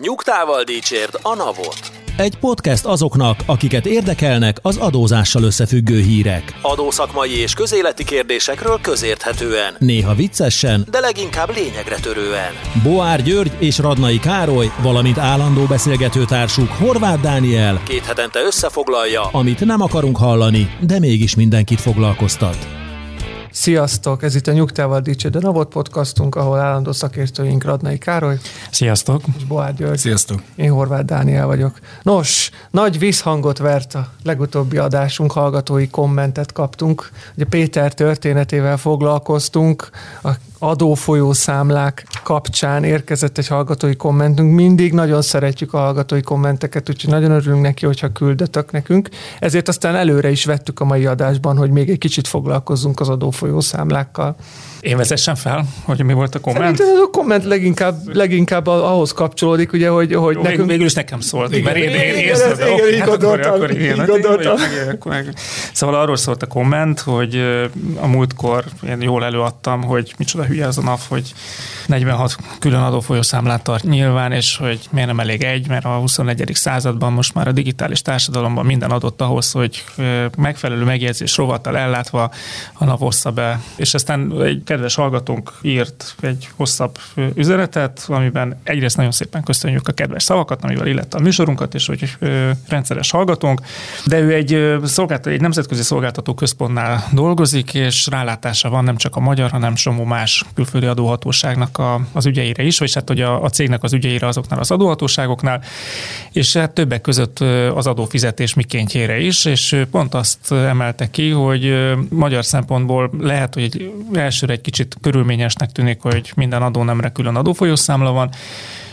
Nyugtával dicsérd a navot. Egy podcast azoknak, akiket érdekelnek az adózással összefüggő hírek. Adószakmai és közéleti kérdésekről közérthetően. Néha viccesen, de leginkább lényegre törően. Boár György és Radnai Károly, valamint állandó beszélgetőtársuk Horváth Dániel, Két hetente összefoglalja, amit nem akarunk hallani, de mégis mindenkit foglalkoztat. Sziasztok! Ez itt a Nyugtával Dicsőd a Navot podcastunk, ahol állandó szakértőink Radnai Károly Sziasztok! és Boár György. Sziasztok! Én Horváth Dániel vagyok. Nos, nagy visszhangot vert a legutóbbi adásunk, hallgatói kommentet kaptunk. Ugye Péter történetével foglalkoztunk, a adófolyószámlák kapcsán érkezett egy hallgatói kommentünk. Mindig nagyon szeretjük a hallgatói kommenteket, úgyhogy nagyon örülünk neki, hogyha küldötök nekünk. Ezért aztán előre is vettük a mai adásban, hogy még egy kicsit foglalkozzunk az adófolyószámlákkal. Én vezessem fel, hogy mi volt a komment? Szerintem ez a komment leginkább, leginkább ahhoz kapcsolódik, ugye, hogy, hogy Jó, nekünk... Végül is nekem szólt, igen, mert én, én, én, én akkor- gondoltam, gondoltam. én Szóval arról szólt a komment, hogy a múltkor én jól előadtam, hogy micsoda hülye az a NAV, hogy 46 külön adófolyószámlát tart nyilván, és hogy miért nem elég egy, mert a 21. században most már a digitális társadalomban minden adott ahhoz, hogy megfelelő megjegyzés rovattal ellátva a NAV be. És aztán egy kedves hallgatónk írt egy hosszabb üzenetet, amiben egyrészt nagyon szépen köszönjük a kedves szavakat, amivel illette a műsorunkat, és hogy rendszeres hallgatónk, de ő egy, szolgáltató, egy nemzetközi szolgáltató központnál dolgozik, és rálátása van nem csak a magyar, hanem somó más külföldi adóhatóságnak a, az ügyeire is, vagy hát hogy a, a cégnek az ügyeire azoknál az adóhatóságoknál, és hát többek között az adófizetés mikéntjére is, és pont azt emelte ki, hogy magyar szempontból lehet, hogy egy, elsőre egy kicsit körülményesnek tűnik, hogy minden adónemre külön adófolyószámla van,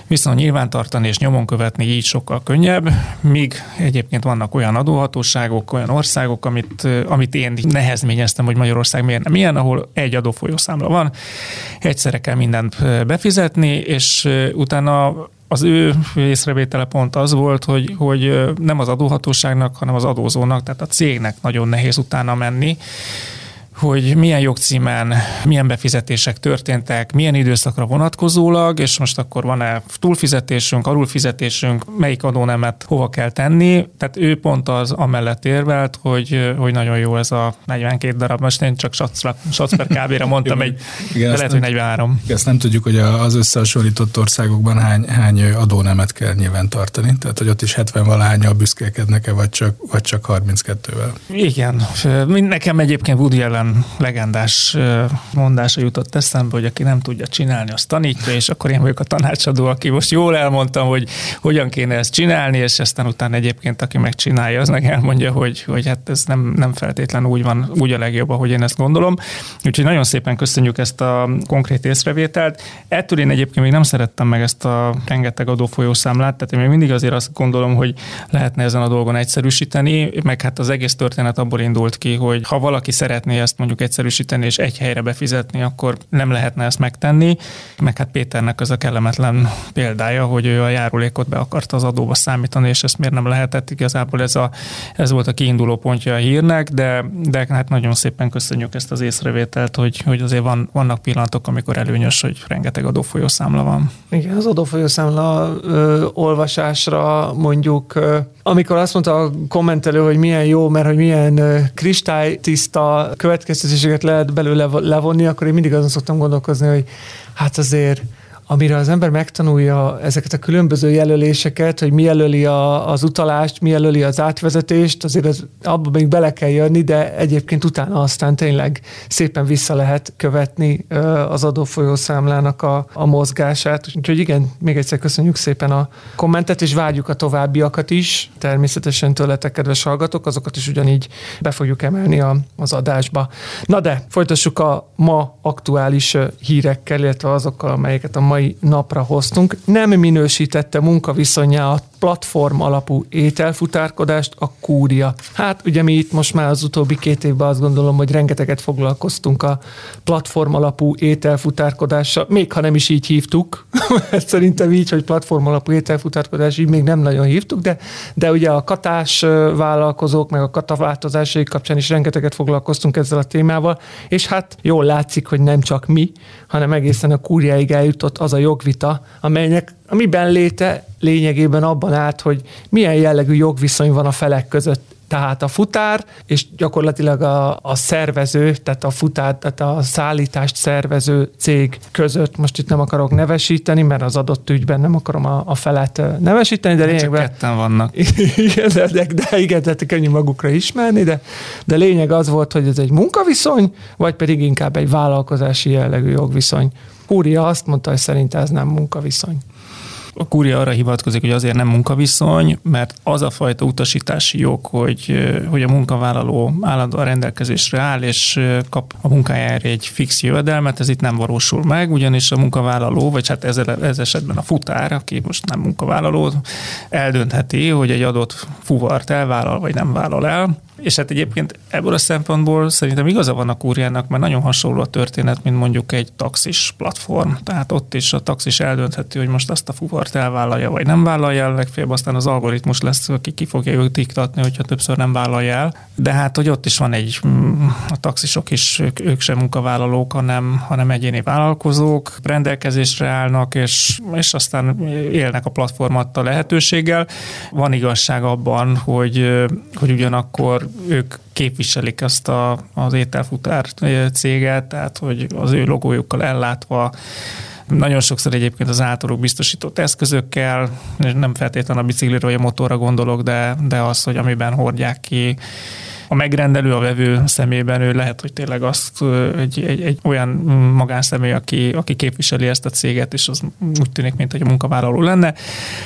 viszont nyilvántartani és nyomon követni így sokkal könnyebb, míg egyébként vannak olyan adóhatóságok, olyan országok, amit, ö, amit én nehezményeztem, hogy Magyarország miért nem ilyen, ahol egy adófolyószámla van, egyszerre kell mindent ö, befizetni, és ö, utána az ő észrevétele pont az volt, hogy, hogy nem az adóhatóságnak, hanem az adózónak, tehát a cégnek nagyon nehéz utána menni, hogy milyen jogcímen, milyen befizetések történtek, milyen időszakra vonatkozólag, és most akkor van-e túlfizetésünk, alulfizetésünk, melyik adónemet hova kell tenni. Tehát ő pont az amellett érvelt, hogy, hogy nagyon jó ez a 42 darab. Most én csak Sac per kb-re mondtam, egy, Igen, de lehet, hogy nem- 43. Ezt nem tudjuk, hogy az összehasonlított országokban hány, hány adónemet kell nyilván tartani. Tehát, hogy ott is 70 valahányal büszkélkednek-e, vagy csak, vagy csak 32-vel. Igen, nekem egyébként Woody Allen legendás ö, mondása jutott eszembe, hogy aki nem tudja csinálni, azt tanítja, és akkor én vagyok a tanácsadó, aki most jól elmondtam, hogy hogyan kéne ezt csinálni, és aztán utána egyébként, aki megcsinálja, az meg elmondja, hogy, hogy hát ez nem, nem feltétlenül úgy van, úgy a legjobb, ahogy én ezt gondolom. Úgyhogy nagyon szépen köszönjük ezt a konkrét észrevételt. Ettől én egyébként még nem szerettem meg ezt a rengeteg adófolyószámlát, tehát én még mindig azért azt gondolom, hogy lehetne ezen a dolgon egyszerűsíteni, meg hát az egész történet abból indult ki, hogy ha valaki szeretné ezt mondjuk egyszerűsíteni és egy helyre befizetni, akkor nem lehetne ezt megtenni. Meg hát Péternek az a kellemetlen példája, hogy ő a járulékot be akarta az adóba számítani, és ezt miért nem lehetett. Igazából ez, a, ez volt a kiinduló pontja a hírnek, de, de hát nagyon szépen köszönjük ezt az észrevételt, hogy, hogy azért van, vannak pillanatok, amikor előnyös, hogy rengeteg adófolyószámla van. Igen, az adófolyószámla ö, olvasásra mondjuk, ö, amikor azt mondta a kommentelő, hogy milyen jó, mert hogy milyen kristálytiszta következtetéseket lehet belőle levonni, akkor én mindig azon szoktam gondolkozni, hogy hát azért amire az ember megtanulja ezeket a különböző jelöléseket, hogy mi jelöli a, az utalást, mi jelöli az átvezetést, azért az, abba még bele kell jönni, de egyébként utána aztán tényleg szépen vissza lehet követni az adófolyószámlának a, a mozgását. Úgyhogy igen, még egyszer köszönjük szépen a kommentet, és várjuk a továbbiakat is. Természetesen tőletek, kedves hallgatók, azokat is ugyanígy be fogjuk emelni a, az adásba. Na de, folytassuk a ma aktuális hírekkel, illetve azokkal, amelyeket a mai napra hoztunk. Nem minősítette munkaviszonyá platform alapú ételfutárkodást a kúria. Hát ugye mi itt most már az utóbbi két évben azt gondolom, hogy rengeteget foglalkoztunk a platform alapú ételfutárkodással, még ha nem is így hívtuk, ezt szerintem így, hogy platform alapú ételfutárkodás, így még nem nagyon hívtuk, de, de ugye a katás vállalkozók, meg a kataváltozásai kapcsán is rengeteget foglalkoztunk ezzel a témával, és hát jól látszik, hogy nem csak mi, hanem egészen a kúriáig eljutott az a jogvita, amelynek a miben léte lényegében abban állt, hogy milyen jellegű jogviszony van a felek között tehát a futár, és gyakorlatilag a, a szervező, tehát a futár, tehát a szállítást szervező cég között, most itt nem akarok nevesíteni, mert az adott ügyben nem akarom a, a felet nevesíteni, de lényegben... Csak ketten vannak. igen, de, de, de igen, tehát könnyű magukra ismerni, de, de lényeg az volt, hogy ez egy munkaviszony, vagy pedig inkább egy vállalkozási jellegű jogviszony. Kúria azt mondta, hogy szerint ez nem munkaviszony a kúria arra hivatkozik, hogy azért nem munkaviszony, mert az a fajta utasítási jog, hogy, hogy a munkavállaló állandóan rendelkezésre áll, és kap a munkájára egy fix jövedelmet, ez itt nem valósul meg, ugyanis a munkavállaló, vagy hát ez, ez esetben a futár, aki most nem munkavállaló, eldöntheti, hogy egy adott fuvart elvállal, vagy nem vállal el, és hát egyébként ebből a szempontból szerintem igaza van a kúriának, mert nagyon hasonló a történet, mint mondjuk egy taxis platform. Tehát ott is a taxis eldöntheti, hogy most azt a fuvart elvállalja, vagy nem vállalja el, legfeljebb aztán az algoritmus lesz, aki ki fogja őt diktatni, hogyha többször nem vállalja el. De hát, hogy ott is van egy, mm, a taxisok is, ők, ők sem munkavállalók, hanem, hanem egyéni vállalkozók, rendelkezésre állnak, és, és aztán élnek a platform adta lehetőséggel. Van igazság abban, hogy, hogy ugyanakkor ők képviselik ezt a, az ételfutár céget, tehát hogy az ő logójukkal ellátva nagyon sokszor egyébként az általuk biztosított eszközökkel, nem feltétlenül a biciklire vagy a motorra gondolok, de, de az, hogy amiben hordják ki a megrendelő, a vevő szemében ő lehet, hogy tényleg azt egy, egy, egy olyan magánszemély, aki, aki képviseli ezt a céget, és az úgy tűnik, mint hogy a munkavállaló lenne.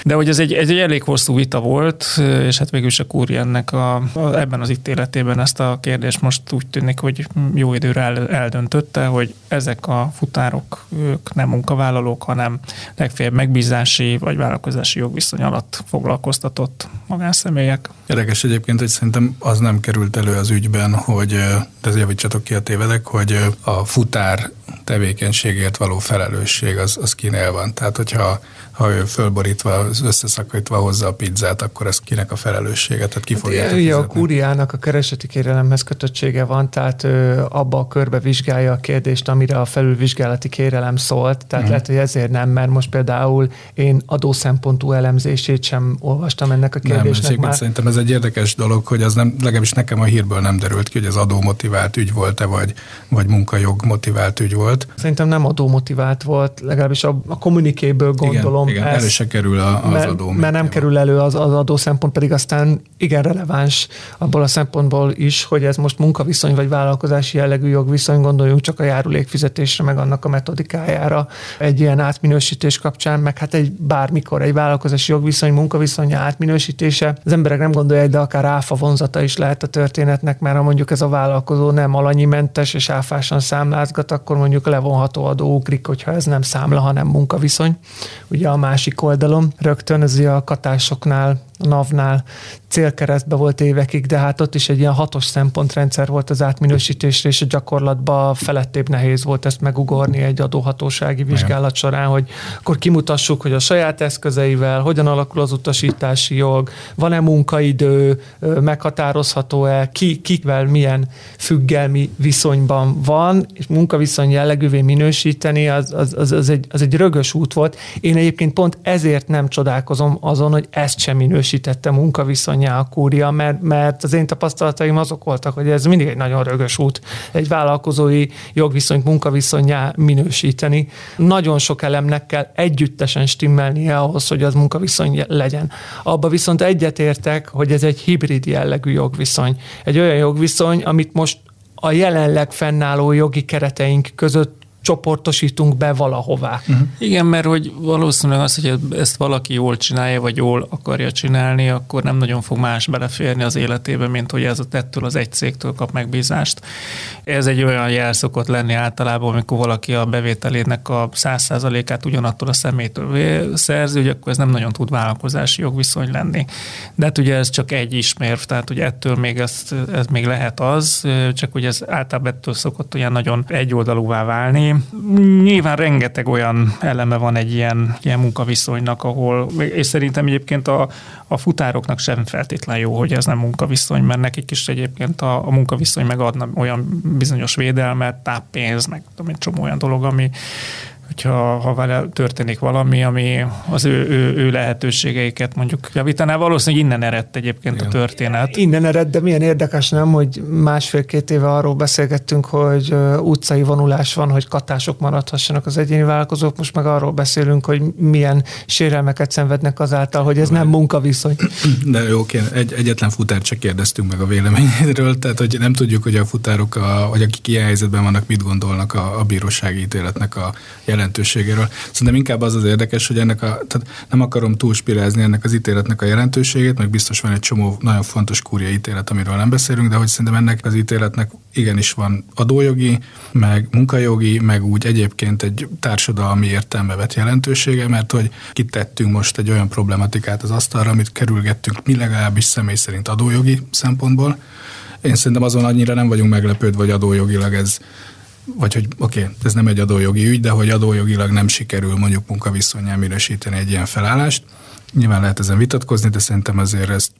De hogy ez egy, ez egy elég hosszú vita volt, és hát végül is a kúri ennek a, a, ebben az ítéletében ezt a kérdést most úgy tűnik, hogy jó időre el, eldöntötte, hogy ezek a futárok, ők nem munkavállalók, hanem legfeljebb megbízási vagy vállalkozási jogviszony alatt foglalkoztatott magánszemélyek. Érdekes egyébként, hogy szerintem az nem került került elő az ügyben, hogy, de javítsatok ki a tévedek, hogy a futár tevékenységért való felelősség az, az kinél van. Tehát, hogyha ha ő fölborítva, összeszakítva hozza a pizzát, akkor ez kinek a felelőssége, tehát ki hát fogja hát, Ugye a kúriának a kereseti kérelemhez kötöttsége van, tehát ő abba a körbe vizsgálja a kérdést, amire a felülvizsgálati kérelem szólt, tehát uh-huh. lehet, hogy ezért nem, mert most például én adószempontú elemzését sem olvastam ennek a kérdésnek nem, már. Szerintem ez egy érdekes dolog, hogy az nem, legalábbis nekem a hírből nem derült ki, hogy az adó motivált ügy volt-e, vagy, vagy munkajog motivált ügy volt. Szerintem nem adó motivált volt, legalábbis a, a kommunikéből gondolom, tudom. Igen, elő se kerül a, az mert, adó. Mert nem kerül elő az, az adó szempont, pedig aztán igen releváns abból a szempontból is, hogy ez most munkaviszony vagy vállalkozási jellegű jogviszony, gondoljunk csak a járulékfizetésre, meg annak a metodikájára egy ilyen átminősítés kapcsán, meg hát egy bármikor egy vállalkozási jogviszony, munkaviszony átminősítése. Az emberek nem gondolják, de akár áfa vonzata is lehet a történetnek, mert ha mondjuk ez a vállalkozó nem alanyimentes és áfásan számlázgat, akkor mondjuk levonható adó ugrik, hogyha ez nem számla, hanem munkaviszony. Ugye a másik oldalon. Rögtön ez a katásoknál a NAV-nál célkeresztbe volt évekig, de hát ott is egy ilyen hatos szempontrendszer volt az átminősítésre, és a gyakorlatban felettébb nehéz volt ezt megugorni egy adóhatósági vizsgálat során, hogy akkor kimutassuk, hogy a saját eszközeivel hogyan alakul az utasítási jog, van-e munkaidő, meghatározható-e, ki, kivel milyen függelmi viszonyban van, és munkaviszony jellegűvé minősíteni, az, az, az, az, egy, az egy rögös út volt. Én egyébként pont ezért nem csodálkozom azon, hogy ezt sem minősít erősítette munkaviszonyá a kúria, mert, mert az én tapasztalataim azok voltak, hogy ez mindig egy nagyon rögös út, egy vállalkozói jogviszonyt munkaviszonyá minősíteni. Nagyon sok elemnek kell együttesen stimmelnie ahhoz, hogy az munkaviszony legyen. Abba viszont egyetértek, hogy ez egy hibrid jellegű jogviszony. Egy olyan jogviszony, amit most a jelenleg fennálló jogi kereteink között csoportosítunk be valahová. Uh-huh. Igen, mert hogy valószínűleg az, hogy ezt valaki jól csinálja, vagy jól akarja csinálni, akkor nem nagyon fog más beleférni az életébe, mint hogy ez a tettől az egy cégtől kap megbízást. Ez egy olyan jel szokott lenni általában, amikor valaki a bevételének a száz százalékát ugyanattól a szemétől szerzi, hogy akkor ez nem nagyon tud vállalkozási jogviszony lenni. De hát ugye ez csak egy ismérv, tehát ugye ettől még ez, ez még lehet az, csak hogy ez általában ettől szokott olyan nagyon egyoldalúvá válni, Nyilván rengeteg olyan eleme van egy ilyen, ilyen munkaviszonynak, ahol, és szerintem egyébként a, a futároknak sem feltétlen jó, hogy ez nem munkaviszony, mert nekik is egyébként a, a munkaviszony megadna olyan bizonyos védelmet, táppénz, meg tudom, egy csomó olyan dolog, ami, hogyha ha vele történik valami, ami az ő, ő, ő lehetőségeiket mondjuk javítaná. Valószínűleg innen eredt egyébként Igen. a történet. Innen eredt, de milyen érdekes nem, hogy másfél-két éve arról beszélgettünk, hogy utcai vonulás van, hogy katások maradhassanak az egyéni vállalkozók, most meg arról beszélünk, hogy milyen sérelmeket szenvednek azáltal, hogy ez nem munkaviszony. De jó, egy, egyetlen futár csak kérdeztünk meg a véleményéről, tehát hogy nem tudjuk, hogy a futárok, a, vagy akik ilyen helyzetben vannak, mit gondolnak a, a bírósági ítéletnek a jelentőségéről. Szerintem inkább az az érdekes, hogy ennek a, tehát nem akarom túlspirázni ennek az ítéletnek a jelentőségét, meg biztos van egy csomó nagyon fontos kúria ítélet, amiről nem beszélünk, de hogy szerintem ennek az ítéletnek igenis van adójogi, meg munkajogi, meg úgy egyébként egy társadalmi értelme vett jelentősége, mert hogy kitettünk most egy olyan problematikát az asztalra, amit kerülgettünk mi legalábbis személy szerint adójogi szempontból. Én szerintem azon annyira nem vagyunk meglepődve, hogy adójogilag ez vagy hogy oké, okay, ez nem egy adójogi ügy, de hogy adójogilag nem sikerül mondjuk munkaviszonyán minősíteni egy ilyen felállást. Nyilván lehet ezen vitatkozni, de szerintem azért ezt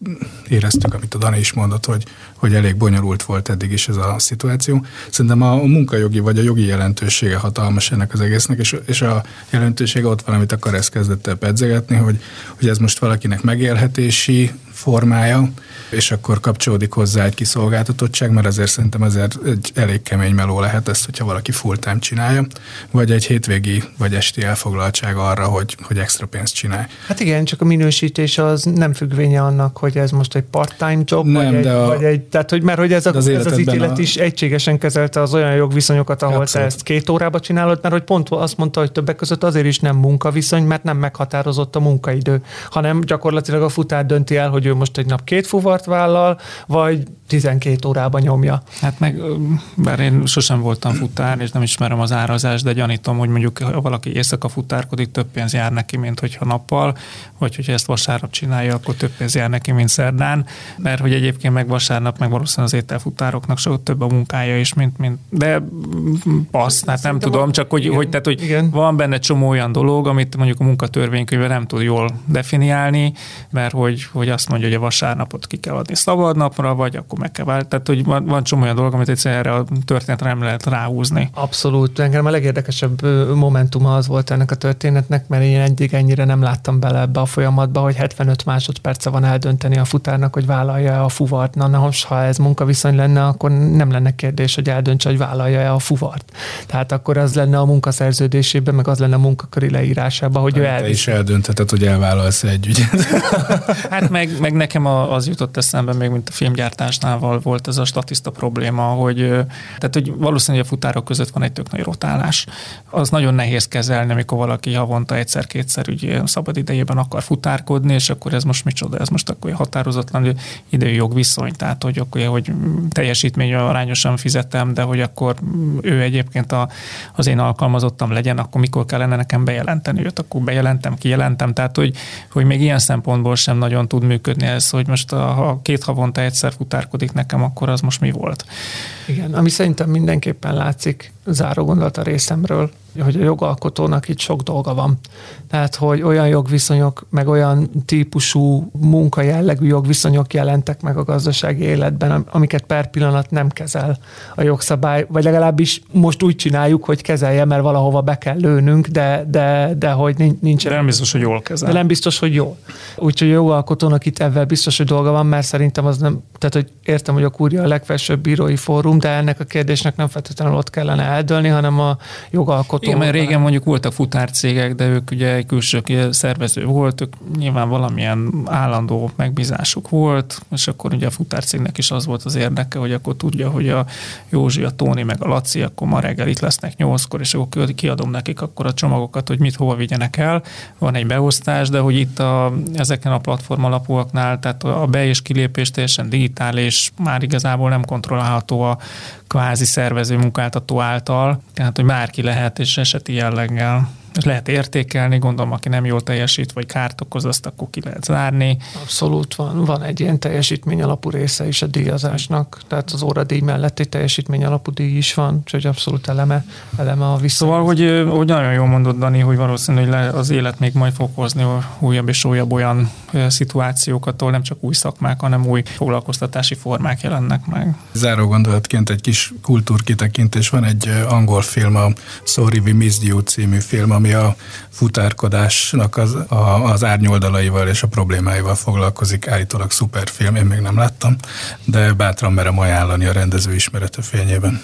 éreztük, amit a Dani is mondott, hogy, hogy elég bonyolult volt eddig is ez a szituáció. Szerintem a, munkajogi vagy a jogi jelentősége hatalmas ennek az egésznek, és, és a jelentősége ott valamit akar ezt kezdett el pedzegetni, hogy, hogy ez most valakinek megélhetési formája, és akkor kapcsolódik hozzá egy kiszolgáltatottság, mert azért szerintem ezért egy elég kemény meló lehet ezt, hogyha valaki full-time csinálja, vagy egy hétvégi vagy esti elfoglaltság arra, hogy, hogy extra pénzt csinálj. Hát igen, csak a minősítés az nem függvénye annak, hogy ez most egy part-time job, nem, vagy, egy, a, vagy egy, tehát hogy mert hogy ez, a, az, ez az ítélet a... is egységesen kezelte az olyan jogviszonyokat, ahol Abszolút. te ezt két órába csinálod, mert hogy pont azt mondta, hogy többek között azért is nem munkaviszony, mert nem meghatározott a munkaidő, hanem gyakorlatilag a futár dönti el, hogy ő most egy nap két fuvart vállal, vagy 12 órában nyomja. Hát meg, bár én sosem voltam futár, és nem ismerem az árazást, de gyanítom, hogy mondjuk ha valaki éjszaka futárkodik, több pénz jár neki, mint hogyha nappal, vagy hogyha ezt vasárnap csinálja, akkor több pénz jár neki, mint szerdán, mert hogy egyébként meg vasárnap, meg valószínűleg az ételfutároknak sokkal több a munkája is, mint, mint de passz, hát nem tudom, csak hogy, igen, hogy, tehát, hogy igen. van benne csomó olyan dolog, amit mondjuk a munkatörvénykönyve nem tud jól definiálni, mert hogy, hogy azt mondja, hogy a vasárnapot ki kell adni szabadnapra, vagy akkor meg kell válni. Tehát, hogy van, van csomó olyan dolog, amit egyszerűen erre a történetre nem lehet ráhúzni. Abszolút. Engem a legérdekesebb momentuma az volt ennek a történetnek, mert én eddig ennyire nem láttam bele ebbe a folyamatba, hogy 75 másodperce van eldönteni a futárnak, hogy vállalja a fuvart. Na, na most, ha ez munkaviszony lenne, akkor nem lenne kérdés, hogy eldöntse, hogy vállalja a fuvart. Tehát akkor az lenne a munkaszerződésében, meg az lenne a munkaköri leírásában, hogy ő elvisz. Te is eldöntheted, hogy elvállalsz egy ügyet. hát meg, meg nekem az jutott eszembe még, mint a filmgyártásnál volt ez a statiszta probléma, hogy, tehát, hogy valószínűleg a futárok között van egy tök nagy rotálás. Az nagyon nehéz kezelni, amikor valaki havonta egyszer-kétszer ugye szabad idejében akar futárkodni, és akkor ez most micsoda, ez most akkor határozatlan idejű jogviszony, tehát hogy akkor hogy teljesítmény arányosan fizetem, de hogy akkor ő egyébként a, az én alkalmazottam legyen, akkor mikor kellene nekem bejelenteni őt, akkor bejelentem, kijelentem, tehát hogy, hogy még ilyen szempontból sem nagyon tud működni ez, hogy most a, ha két havonta egyszer futárkodik nekem, akkor az most mi volt? Igen, ami szerintem mindenképpen látszik, záró gondolat a részemről, hogy a jogalkotónak itt sok dolga van. Tehát, hogy olyan jogviszonyok, meg olyan típusú munkajellegű jogviszonyok jelentek meg a gazdasági életben, amiket per pillanat nem kezel a jogszabály, vagy legalábbis most úgy csináljuk, hogy kezelje, mert valahova be kell lőnünk, de, de, de hogy nincs. De nem biztos, hogy jól kezel. De nem biztos, hogy jól. Úgyhogy a jogalkotónak itt ebben biztos, hogy dolga van, mert szerintem az nem, tehát hogy értem, hogy a kúria a legfelsőbb bírói fórum, de ennek a kérdésnek nem feltétlenül ott kellene eldölni, hanem a jogalkotó. Igen, mert régen mondjuk voltak futárcégek, de ők ugye egy külső szervező volt, ők nyilván valamilyen állandó megbízásuk volt, és akkor ugye a futárcégnek is az volt az érdeke, hogy akkor tudja, hogy a Józsi, a Tóni meg a Laci, akkor ma reggel itt lesznek nyolckor, és akkor kiadom nekik akkor a csomagokat, hogy mit hova vigyenek el. Van egy beosztás, de hogy itt a, ezeken a platform alapúaknál, tehát a be- és kilépés teljesen digitális, már igazából nem kontrollálható a kvázi szervező munkáltató által, tehát hogy bárki lehet és eseti jelleggel lehet értékelni, gondolom, aki nem jól teljesít, vagy kárt okoz, azt akkor ki lehet zárni. Abszolút van. Van egy ilyen teljesítmény alapú része is a díjazásnak, tehát az óradíj mellett egy teljesítmény alapú díj is van, úgyhogy abszolút eleme, eleme a vissza. Szóval, hogy, hogy nagyon jól mondod, Dani, hogy valószínűleg az élet még majd fog hozni újabb és újabb olyan szituációkat, ahol nem csak új szakmák, hanem új foglalkoztatási formák jelennek meg. Záró gondolatként egy kis kultúrkitekintés van, egy angol film, a Sorry We Missed You című film, ami a futárkodásnak az, a, az árnyoldalaival és a problémáival foglalkozik. Állítólag szuper film, én még nem láttam, de bátran merem ajánlani a rendező ismerete fényében.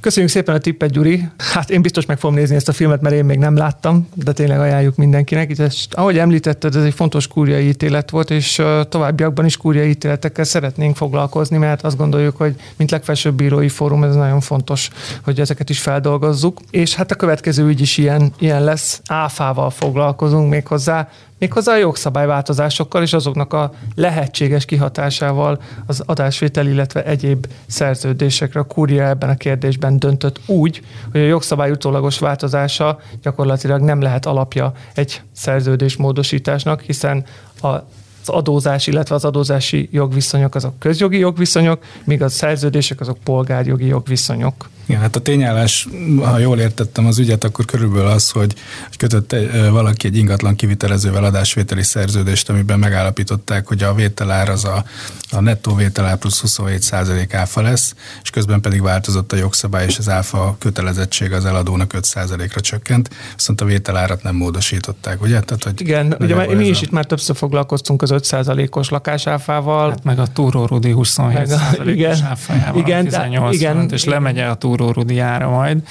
Köszönjük szépen a tippet, Gyuri. Hát én biztos meg fogom nézni ezt a filmet, mert én még nem láttam, de tényleg ajánljuk mindenkinek. És ahogy említetted, ez egy fontos kúriai ítélet volt, és továbbiakban is kúriai ítéletekkel szeretnénk foglalkozni, mert azt gondoljuk, hogy mint legfelsőbb bírói fórum, ez nagyon fontos, hogy ezeket is feldolgozzuk. És hát a következő ügy is ilyen, ilyen lesz. Áfával foglalkozunk még hozzá, méghozzá a jogszabályváltozásokkal és azoknak a lehetséges kihatásával az adásvétel, illetve egyéb szerződésekre. A kúria ebben a kérdésben döntött úgy, hogy a jogszabály utólagos változása gyakorlatilag nem lehet alapja egy szerződés módosításnak, hiszen a az adózás, illetve az adózási jogviszonyok azok közjogi jogviszonyok, míg a szerződések azok polgárjogi jogviszonyok. Igen, hát a tényállás, ha jól értettem az ügyet, akkor körülbelül az, hogy kötött valaki egy ingatlan kivitelezővel adásvételi szerződést, amiben megállapították, hogy a vételár az a, a nettó vételár plusz 27 százalék áfa lesz, és közben pedig változott a jogszabály, és az áfa kötelezettség az eladónak 5 százalékra csökkent, viszont a vételárat nem módosították, ugye? Tehát, hogy Igen, ugye mi is a... itt már többször foglalkoztunk az 5 százalékos lakásáfával. Hát meg a Túró Rudi 27 százalékos áfájával, igen, 18 igen, és lemegy a Túró Túró Rudiára majd.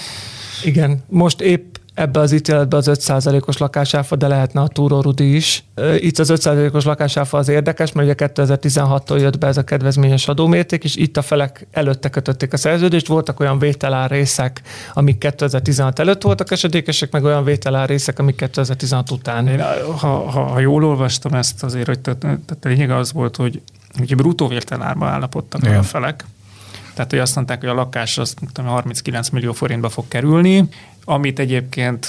Igen, most épp ebbe az ítéletbe az 5%-os lakásáfa, de lehetne a Túró Rudi is. Itt az 5%-os lakásáfa az érdekes, mert ugye 2016-tól jött be ez a kedvezményes adómérték, és itt a felek előtte kötötték a szerződést. Voltak olyan vételár részek, amik 2016 előtt voltak esedékesek, meg olyan vételár részek, amik 2016 után. Én, ha, ha, ha jól olvastam ezt azért, hogy tehát a lényeg az volt, hogy ugye bruttó vételárba állapodtak Igen. a felek, tehát, hogy azt mondták, hogy a lakás az 39 millió forintba fog kerülni, amit egyébként,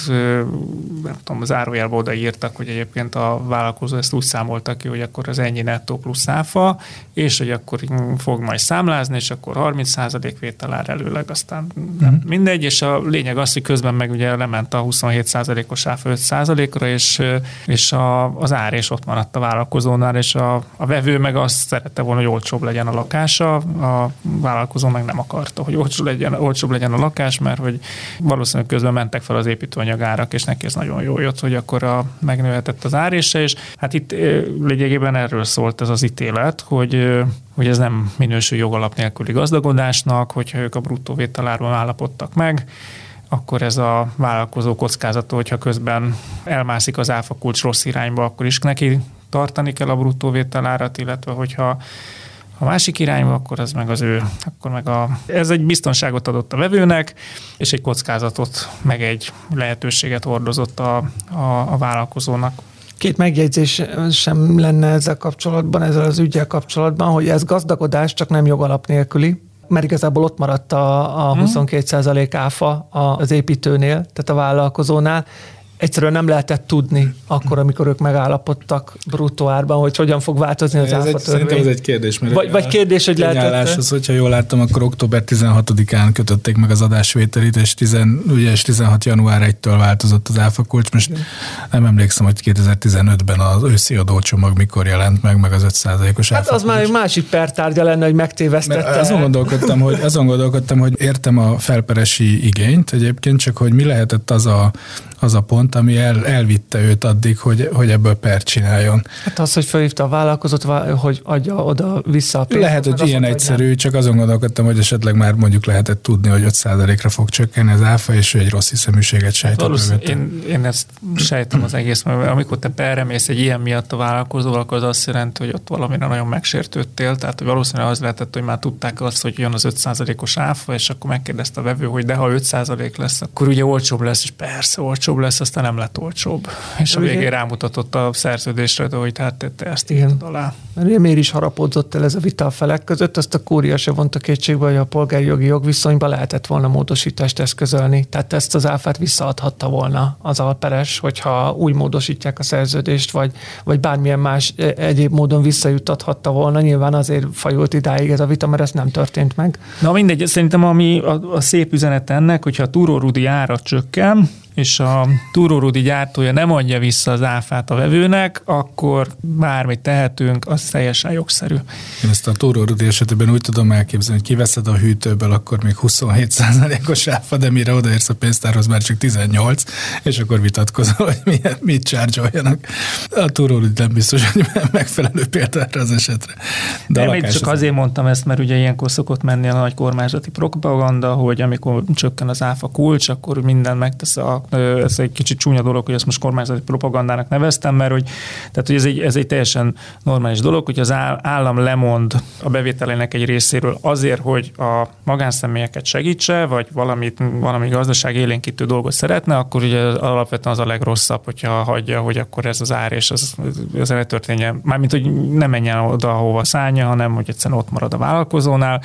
nem tudom, zárójelbe odaírtak, hogy egyébként a vállalkozó ezt úgy számolta ki, hogy akkor az ennyi nettó plusz áfa, és hogy akkor fog majd számlázni, és akkor 30% vételár előleg, aztán uh-huh. mindegy, és a lényeg az, hogy közben meg ugye lement a 27%-os áfa 5%-ra, és, és a, az ár és ott maradt a vállalkozónál, és a, a vevő meg azt szerette volna, hogy olcsóbb legyen a lakása, a vállalkozó meg nem akarta, hogy olcsóbb legyen, olcsóbb legyen a lakás, mert hogy valószínűleg közben közben mentek fel az építőanyagárak, és neki ez nagyon jó jött, hogy akkor a, megnőhetett az árése, és hát itt lényegében erről szólt ez az ítélet, hogy hogy ez nem minősül jogalap nélküli gazdagodásnak, hogyha ők a bruttó vételárban állapodtak meg, akkor ez a vállalkozó kockázata, hogyha közben elmászik az áfa kulcs rossz irányba, akkor is neki tartani kell a bruttó vételárat, illetve hogyha a másik irányba, akkor ez meg az ő, akkor meg a, ez egy biztonságot adott a vevőnek, és egy kockázatot, meg egy lehetőséget hordozott a, a, a vállalkozónak. Két megjegyzés sem lenne ezzel kapcsolatban, ezzel az ügyel kapcsolatban, hogy ez gazdagodás, csak nem jogalap nélküli, mert igazából ott maradt a, a 22% mhm. áfa az építőnél, tehát a vállalkozónál, egyszerűen nem lehetett tudni akkor, amikor ők megállapodtak bruttó árban, hogy hogyan fog változni az áfa Szerintem ez egy kérdés. Mert vagy, vagy kérdés, hogy lehetett... Az, hogyha jól láttam, akkor október 16-án kötötték meg az adásvételit, és, 10, ugye, és 16. január 1-től változott az áfa kulcs. Most nem emlékszem, hogy 2015-ben az őszi adócsomag mikor jelent meg, meg az 5%-os Hát az már egy másik pertárgya lenne, hogy megtévesztette. Mert azon gondolkodtam, hogy, azon gondolkodtam, hogy értem a felperesi igényt egyébként, csak hogy mi lehetett az a az a pont, ami el, elvitte őt addig, hogy, hogy ebből pert csináljon. Hát az, hogy felhívta a vállalkozót, hogy adja oda vissza a pénzt. Lehet, hogy ilyen egyszerű, nem. csak azon gondolkodtam, hogy esetleg már mondjuk lehetett tudni, hogy 5%-ra fog csökkenni az áfa, és hogy egy rossz hiszeműséget sejtett hát én, én, ezt sejtem az egész, mert amikor te perre mész egy ilyen miatt a vállalkozó, akkor az azt jelenti, hogy ott valamire nagyon megsértődtél, tehát valószínűleg az lehetett, hogy már tudták azt, hogy jön az 5%-os áfa, és akkor megkérdezte a vevő, hogy de ha 5% lesz, akkor ugye olcsóbb lesz, és persze olcsóbb olcsóbb lesz, aztán nem lett olcsóbb. És a végén rámutatott a szerződésre, de hogy hát te ezt Igen. alá. Mert ugye miért is harapódzott el ez a vita a felek között, azt a kúria se vonta kétségbe, hogy a polgári jogi jogviszonyban lehetett volna módosítást eszközölni. Tehát ezt az áfát visszaadhatta volna az alperes, hogyha úgy módosítják a szerződést, vagy, vagy bármilyen más e, egyéb módon visszajutathatta volna. Nyilván azért fajult idáig ez a vita, mert ez nem történt meg. Na mindegy, szerintem ami a, a szép üzenet ennek, hogyha a Túró Rudi ára csökken, és a túrórudi gyártója nem adja vissza az áfát a vevőnek, akkor bármit tehetünk, az teljesen jogszerű. Én ezt a túrórudi esetében úgy tudom elképzelni, hogy kiveszed a hűtőből, akkor még 27%-os áfa, de mire odaérsz a pénztárhoz, már csak 18, és akkor vitatkozol, hogy miért, mit csárgyoljanak. A túrórudi nem biztos, hogy megfelelő példa erre az esetre. De nem, csak az azért mondtam ezt, mert ugye ilyenkor szokott menni a nagy kormányzati propaganda, hogy amikor csökken az áfa kulcs, akkor minden megtesz a ez egy kicsit csúnya dolog, hogy ezt most kormányzati propagandának neveztem, mert hogy, tehát, hogy ez, egy, ez egy teljesen normális dolog, hogy az állam lemond a bevételének egy részéről azért, hogy a magánszemélyeket segítse, vagy valamit, valami gazdaság élénkítő dolgot szeretne, akkor ugye alapvetően az a legrosszabb, hogyha hagyja, hogy akkor ez az ár és az, az ne történjen. Mármint, hogy ne menjen oda, ahova szállja, hanem hogy egyszerűen ott marad a vállalkozónál,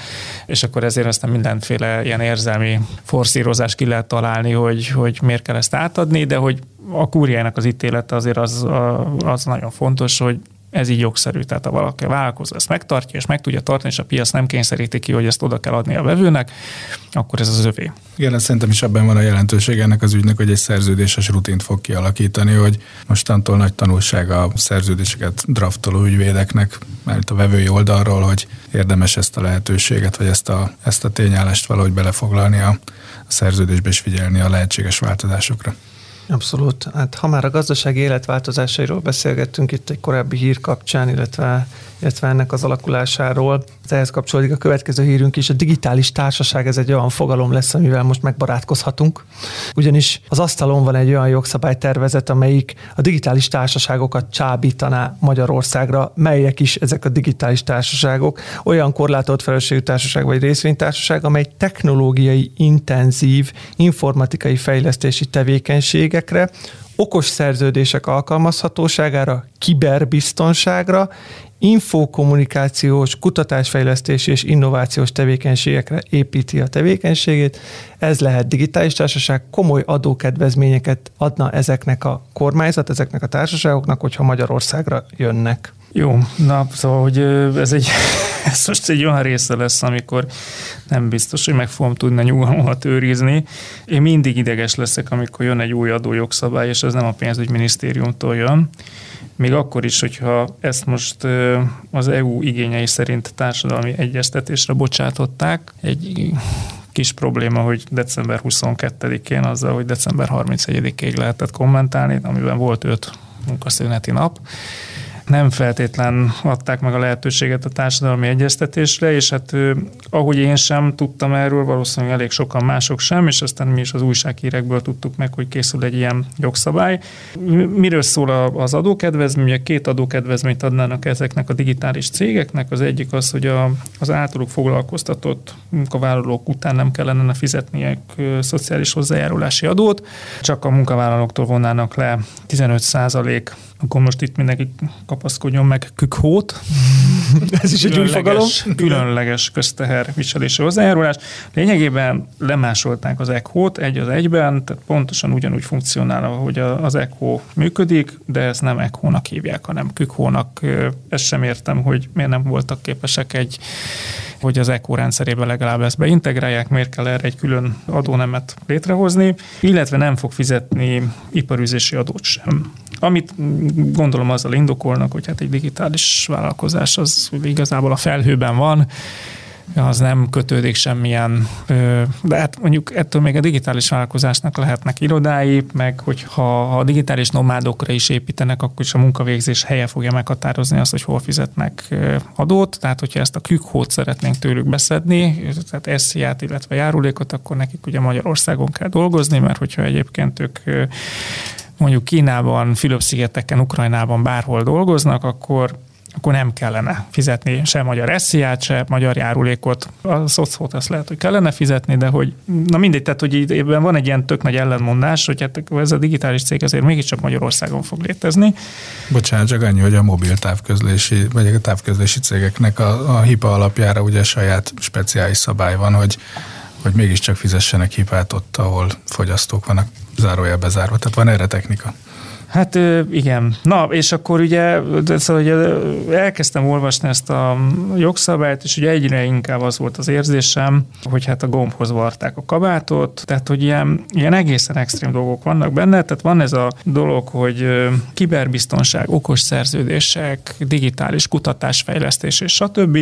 és akkor ezért aztán mindenféle ilyen érzelmi forszírozás ki lehet találni, hogy, hogy miért kell ezt átadni, de hogy a kúriának az ítélete azért az, az nagyon fontos, hogy ez így jogszerű, tehát ha valaki a vállalkozó ezt megtartja, és meg tudja tartani, és a piac nem kényszeríti ki, hogy ezt oda kell adni a vevőnek, akkor ez az övé. Igen, szerintem is abban van a jelentőség ennek az ügynek, hogy egy szerződéses rutint fog kialakítani, hogy mostantól nagy tanulság a szerződéseket draftoló ügyvédeknek, mert a vevői oldalról, hogy érdemes ezt a lehetőséget, vagy ezt a, ezt a tényállást valahogy belefoglalni a szerződésbe és figyelni a lehetséges változásokra. Abszolút. Hát ha már a gazdasági életváltozásairól beszélgettünk itt egy korábbi hír kapcsán, illetve illetve ennek az alakulásáról. Ehhez kapcsolódik a következő hírünk is. A digitális társaság ez egy olyan fogalom lesz, amivel most megbarátkozhatunk. Ugyanis az asztalon van egy olyan jogszabálytervezet, amelyik a digitális társaságokat csábítaná Magyarországra. Melyek is ezek a digitális társaságok? Olyan korlátolt felelősségű társaság vagy részvénytársaság, amely technológiai intenzív informatikai fejlesztési tevékenységekre, okos szerződések alkalmazhatóságára, kiberbiztonságra, infokommunikációs, kutatásfejlesztési és innovációs tevékenységekre építi a tevékenységét. Ez lehet digitális társaság, komoly adókedvezményeket adna ezeknek a kormányzat, ezeknek a társaságoknak, hogyha Magyarországra jönnek. Jó, na, szóval, hogy ez egy, ez most egy olyan része lesz, amikor nem biztos, hogy meg fogom tudni a nyugalmat őrizni. Én mindig ideges leszek, amikor jön egy új adójogszabály, és ez nem a pénzügyminisztériumtól jön. Még akkor is, hogyha ezt most az EU igényei szerint társadalmi egyeztetésre bocsátották, egy kis probléma, hogy december 22-én azzal, hogy december 31-ig lehetett kommentálni, amiben volt öt munkaszüneti nap, nem feltétlen adták meg a lehetőséget a társadalmi egyeztetésre, és hát ahogy én sem tudtam erről, valószínűleg elég sokan mások sem, és aztán mi is az újsághírekből tudtuk meg, hogy készül egy ilyen jogszabály. Miről szól az adókedvezmény? Két adókedvezményt adnának ezeknek a digitális cégeknek. Az egyik az, hogy a, az általuk foglalkoztatott munkavállalók után nem kellene fizetniek szociális hozzájárulási adót, csak a munkavállalóktól vonnának le 15 akkor most itt mindenki kapaszkodjon meg kükhót. Ez is egy új fogalom. Különleges közteher viselési hozzájárulás. Lényegében lemásolták az ECHO-t egy az egyben, tehát pontosan ugyanúgy funkcionál, ahogy az ECHO működik, de ezt nem ECHO-nak hívják, hanem kükhónak. Ezt sem értem, hogy miért nem voltak képesek egy hogy az ECO rendszerébe legalább ezt beintegrálják, miért kell erre egy külön adónemet létrehozni, illetve nem fog fizetni iparüzési adót sem. Amit gondolom azzal indokolnak, hogy hát egy digitális vállalkozás az igazából a felhőben van, az nem kötődik semmilyen, de hát mondjuk ettől még a digitális vállalkozásnak lehetnek irodái, meg hogyha a digitális nomádokra is építenek, akkor is a munkavégzés helye fogja meghatározni azt, hogy hol fizetnek adót, tehát hogyha ezt a kükhót szeretnénk tőlük beszedni, tehát SZIA-t, illetve járulékot, akkor nekik ugye Magyarországon kell dolgozni, mert hogyha egyébként ők mondjuk Kínában, Fülöp-szigeteken, Ukrajnában bárhol dolgoznak, akkor akkor nem kellene fizetni se magyar SZIA-t, se magyar járulékot. A szocót azt lehet, hogy kellene fizetni, de hogy, na mindegy, tehát hogy ebben van egy ilyen tök nagy ellenmondás, hogy hát ez a digitális cég azért mégiscsak Magyarországon fog létezni. Bocsánat, csak annyi, hogy a mobil távközlési, vagy a távközlési cégeknek a, a HIPA alapjára ugye saját speciális szabály van, hogy hogy mégiscsak fizessenek hipát ott, ahol fogyasztók vannak zárójel bezárva. Tehát van erre technika. Hát igen. Na, és akkor ugye, szóval ugye elkezdtem olvasni ezt a jogszabályt, és ugye egyre inkább az volt az érzésem, hogy hát a gombhoz varták a kabátot, tehát hogy ilyen, ilyen egészen extrém dolgok vannak benne, tehát van ez a dolog, hogy kiberbiztonság, okos szerződések, digitális kutatásfejlesztés és stb.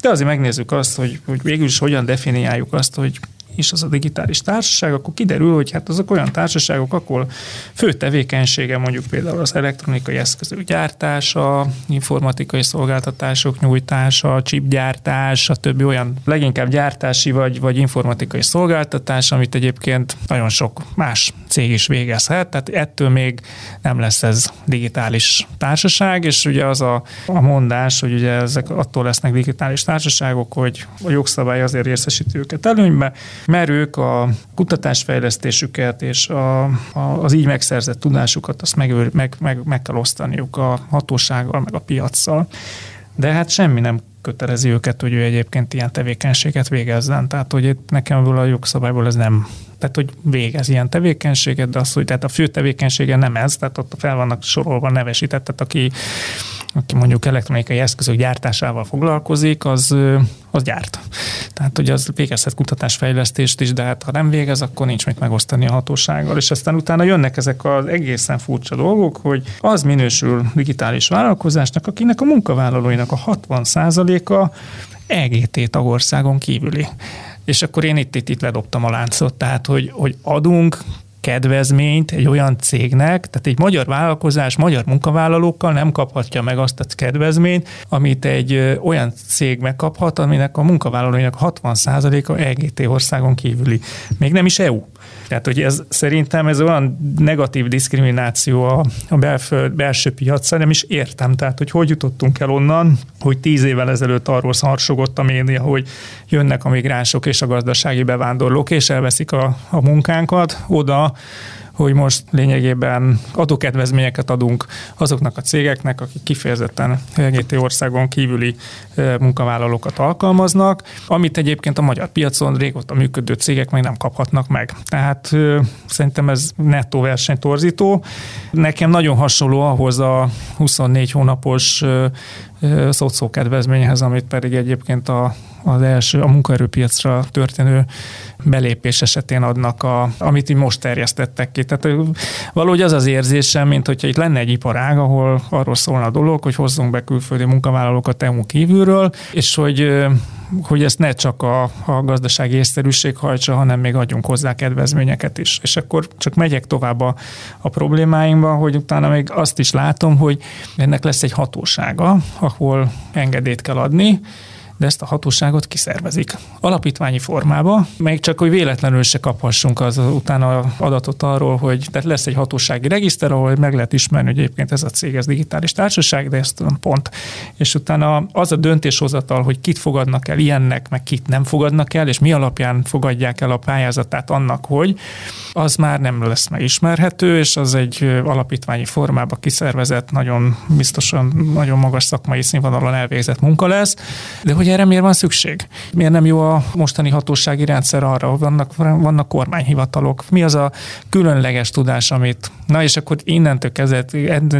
De azért megnézzük azt, hogy, hogy végül is hogyan definiáljuk azt, hogy is az a digitális társaság, akkor kiderül, hogy hát azok olyan társaságok, akkor fő tevékenysége mondjuk például az elektronikai eszközök gyártása, informatikai szolgáltatások nyújtása, chipgyártás, a többi olyan leginkább gyártási vagy, vagy informatikai szolgáltatás, amit egyébként nagyon sok más cég is végezhet, tehát ettől még nem lesz ez digitális társaság, és ugye az a, a mondás, hogy ugye ezek attól lesznek digitális társaságok, hogy a jogszabály azért részesíti őket előnybe, mert ők a kutatásfejlesztésüket és a, a, az így megszerzett tudásukat azt meg, meg, meg, meg kell osztaniuk a hatósággal, meg a piacsal. De hát semmi nem kötelezi őket, hogy ő egyébként ilyen tevékenységet végezzen. Tehát, hogy itt nekem ebből a jogszabályból ez nem tehát hogy végez ilyen tevékenységet, de az, hogy tehát a fő tevékenysége nem ez, tehát ott fel vannak sorolva nevesített, tehát aki, aki mondjuk elektronikai eszközök gyártásával foglalkozik, az, az gyárt. Tehát, hogy az végezhet kutatásfejlesztést is, de hát ha nem végez, akkor nincs mit megosztani a hatósággal. És aztán utána jönnek ezek az egészen furcsa dolgok, hogy az minősül digitális vállalkozásnak, akinek a munkavállalóinak a 60%-a EGT tagországon kívüli. És akkor én itt, itt, itt ledobtam a láncot, tehát hogy, hogy adunk kedvezményt egy olyan cégnek, tehát egy magyar vállalkozás magyar munkavállalókkal nem kaphatja meg azt a kedvezményt, amit egy olyan cég megkaphat, aminek a munkavállalóinak 60%-a EGT országon kívüli. Még nem is EU. Tehát, hogy ez szerintem ez olyan negatív diszkrimináció a, a belföld, belső piacra, nem is értem. Tehát, hogy hogy jutottunk el onnan, hogy tíz évvel ezelőtt arról harsogott a média, hogy jönnek a migránsok és a gazdasági bevándorlók, és elveszik a, a munkánkat oda, hogy most lényegében adókedvezményeket adunk azoknak a cégeknek, akik kifejezetten LGT országon kívüli munkavállalókat alkalmaznak, amit egyébként a magyar piacon régóta működő cégek meg nem kaphatnak meg. Tehát szerintem ez nettó versenytorzító. Nekem nagyon hasonló ahhoz a 24 hónapos szocó kedvezményhez, amit pedig egyébként a, az első, a munkaerőpiacra történő belépés esetén adnak, a, amit így most terjesztettek ki. Tehát valahogy az az érzésem, mint hogyha itt lenne egy iparág, ahol arról szólna a dolog, hogy hozzunk be külföldi munkavállalókat EU kívülről, és hogy hogy ezt ne csak a, a gazdasági észszerűség hajtsa, hanem még adjunk hozzá kedvezményeket is. És akkor csak megyek tovább a, a problémáimba, hogy utána még azt is látom, hogy ennek lesz egy hatósága, ahol engedélyt kell adni, de ezt a hatóságot kiszervezik. Alapítványi formába, még csak, hogy véletlenül se kaphassunk az utána adatot arról, hogy tehát lesz egy hatósági regiszter, ahol meg lehet ismerni, hogy egyébként ez a cég, ez digitális társaság, de ezt tudom pont. És utána az a döntéshozatal, hogy kit fogadnak el ilyennek, meg kit nem fogadnak el, és mi alapján fogadják el a pályázatát annak, hogy az már nem lesz megismerhető, és az egy alapítványi formába kiszervezett, nagyon biztosan nagyon magas szakmai színvonalon elvégzett munka lesz, de hogy erre miért van szükség? Miért nem jó a mostani hatósági rendszer arra, hogy vannak, vannak kormányhivatalok? Mi az a különleges tudás, amit... Na és akkor innentől kezdve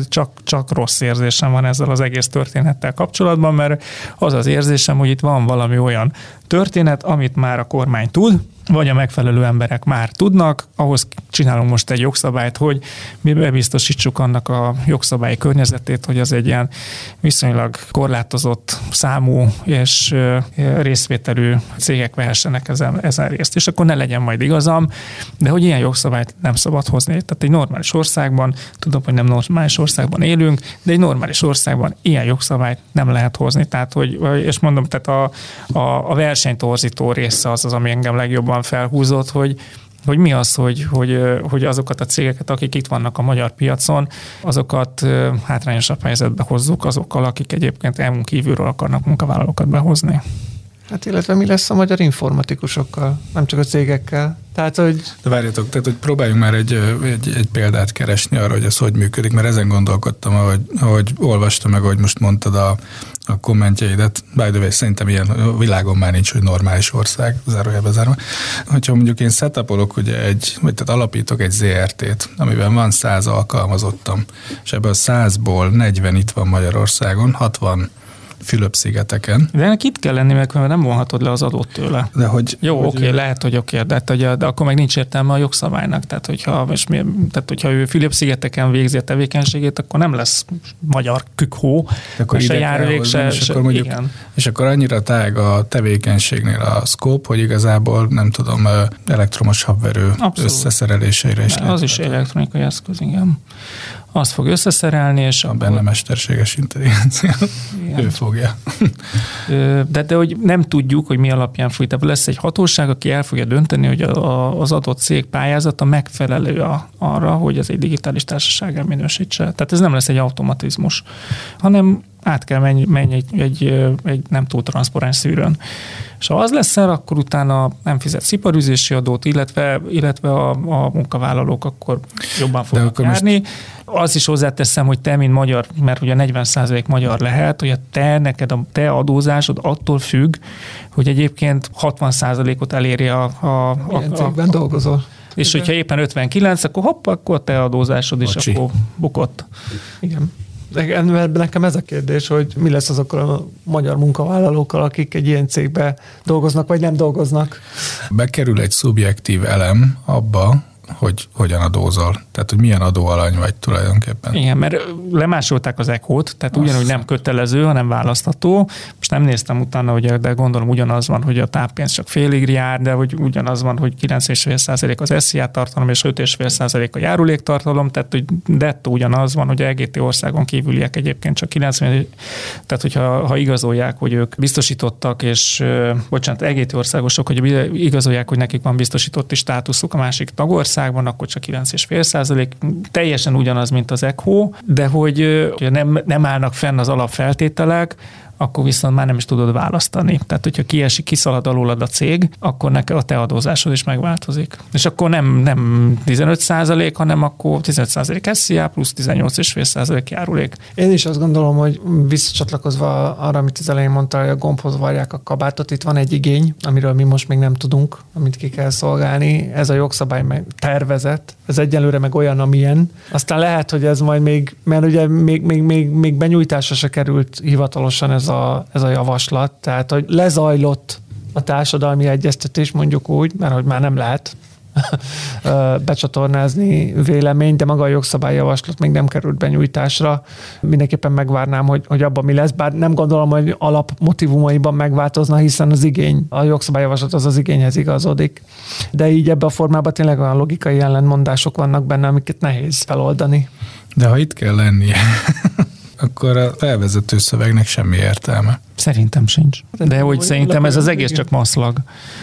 csak, csak rossz érzésem van ezzel az egész történettel kapcsolatban, mert az az érzésem, hogy itt van valami olyan történet, amit már a kormány tud, vagy a megfelelő emberek már tudnak, ahhoz csinálunk most egy jogszabályt, hogy mi bebiztosítsuk annak a jogszabályi környezetét, hogy az egy ilyen viszonylag korlátozott számú és részvételű cégek vehessenek ezen, ezen részt. És akkor ne legyen majd igazam, de hogy ilyen jogszabályt nem szabad hozni. Tehát egy normális országban, tudom, hogy nem normális országban élünk, de egy normális országban ilyen jogszabályt nem lehet hozni. Tehát, hogy, és mondom, tehát a, a, a versenytorzító része az az, ami engem legjobban felhúzott, hogy hogy mi az, hogy, hogy, hogy azokat a cégeket, akik itt vannak a magyar piacon, azokat hátrányosabb helyzetbe hozzuk azokkal, akik egyébként EU kívülről akarnak munkavállalókat behozni. Hát illetve mi lesz a magyar informatikusokkal, nem csak a cégekkel. Tehát, hogy... De várjatok, tehát, hogy próbáljunk már egy, egy, egy példát keresni arra, hogy ez hogy működik, mert ezen gondolkodtam, ahogy, ahogy olvastam meg, ahogy most mondtad a, a kommentjeidet. By the way, szerintem ilyen világon már nincs, hogy normális ország, zárójelbe zárva. Hogyha mondjuk én setupolok ugye egy, vagy tehát alapítok egy ZRT-t, amiben van száz alkalmazottam, és ebből a százból 40 itt van Magyarországon, 60 Fülöp-szigeteken. De ennek itt kell lenni, mert nem vonhatod le az adót tőle. De hogy, Jó, hogy oké, okay, lehet, hogy oké, okay, de, de, de, akkor meg nincs értelme a jogszabálynak. Tehát, hogyha, és mi, tehát, hogyha ő Fülöp-szigeteken végzi a tevékenységét, akkor nem lesz magyar kükhó, akkor se járulék, se, és, akkor mondjuk, igen. és akkor annyira tág a tevékenységnél a scope, hogy igazából nem tudom, elektromos habverő Abszolút. összeszereléseire is. Az is elektronikai eszköz, igen azt fog összeszerelni, és a benne mesterséges intelligencia. Igen. Ő fogja. De, de hogy nem tudjuk, hogy mi alapján fújt. Tehát lesz egy hatóság, aki el fogja dönteni, hogy a, az adott cég pályázata megfelelő a, arra, hogy ez egy digitális társaság minősítse. Tehát ez nem lesz egy automatizmus, hanem át kell menni, menni egy, egy, egy nem túl transzparens szűrőn. És ha az lesz el, akkor utána nem fizet sziparűzési adót, illetve, illetve a, a munkavállalók akkor jobban fognak akkor járni. Most... Az is hozzáteszem, hogy te, mint magyar, mert ugye 40% magyar lehet, hogy a te, neked a te adózásod attól függ, hogy egyébként 60%-ot eléri a... a, a cégben a, dolgozol? És Igen. hogyha éppen 59, akkor hopp, akkor te adózásod is Bocsi. akkor bukott. Igen. Nekem ez a kérdés, hogy mi lesz azokkal a magyar munkavállalókkal, akik egy ilyen cégbe dolgoznak, vagy nem dolgoznak. Bekerül egy szubjektív elem abba, hogy hogyan adózol. Tehát, hogy milyen adóalany vagy tulajdonképpen. Igen, mert lemásolták az ECHO-t, tehát Azt. ugyanúgy nem kötelező, hanem választható. Most nem néztem utána, hogy, de gondolom ugyanaz van, hogy a táppénz csak félig jár, de hogy ugyanaz van, hogy 9,5% az SZIA tartalom és 5,5% a járuléktartalom, tehát hogy dettó ugyanaz van, hogy a EGT országon kívüliek egyébként csak 90, tehát hogyha ha igazolják, hogy ők biztosítottak, és bocsánat, EGT országosok, hogy igazolják, hogy nekik van biztosítotti státuszuk a másik tagország, Magyarországban, akkor csak 9,5 százalék, teljesen ugyanaz, mint az ECHO, de hogy nem, nem állnak fenn az alapfeltételek, akkor viszont már nem is tudod választani. Tehát, hogyha kiesik, kiszalad alólad a cég, akkor neked a te adózásod is megváltozik. És akkor nem, nem 15 százalék, hanem akkor 15 százalék SZIA plusz 18,5 százalék járulék. Én is azt gondolom, hogy visszacsatlakozva arra, amit az elején mondta, hogy a gombhoz varják a kabátot, itt van egy igény, amiről mi most még nem tudunk, amit ki kell szolgálni. Ez a jogszabály meg tervezett, ez egyelőre meg olyan, amilyen. Aztán lehet, hogy ez majd még, mert ugye még, még, még, még benyújtásra se került hivatalosan ez a, ez a javaslat, tehát hogy lezajlott a társadalmi egyeztetés, mondjuk úgy, mert hogy már nem lehet becsatornázni vélemény, de maga a jogszabályjavaslat még nem került benyújtásra. Mindenképpen megvárnám, hogy, hogy abban mi lesz, bár nem gondolom, hogy alap motivumaiban megváltozna, hiszen az igény, a jogszabályjavaslat az az igényhez igazodik. De így ebben a formában tényleg olyan logikai ellentmondások vannak benne, amiket nehéz feloldani. De ha itt kell lennie, akkor a felvezető szövegnek semmi értelme. Szerintem sincs. De hogy szerintem ez az egész csak maszlag.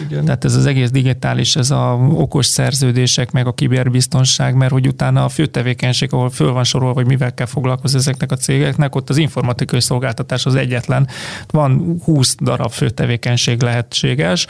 Igen. Tehát ez az egész digitális, ez a okos szerződések, meg a kiberbiztonság, mert hogy utána a fő tevékenység, ahol föl van sorolva, hogy mivel kell foglalkozni ezeknek a cégeknek, ott az informatikai szolgáltatás az egyetlen. Van 20 darab fő tevékenység lehetséges,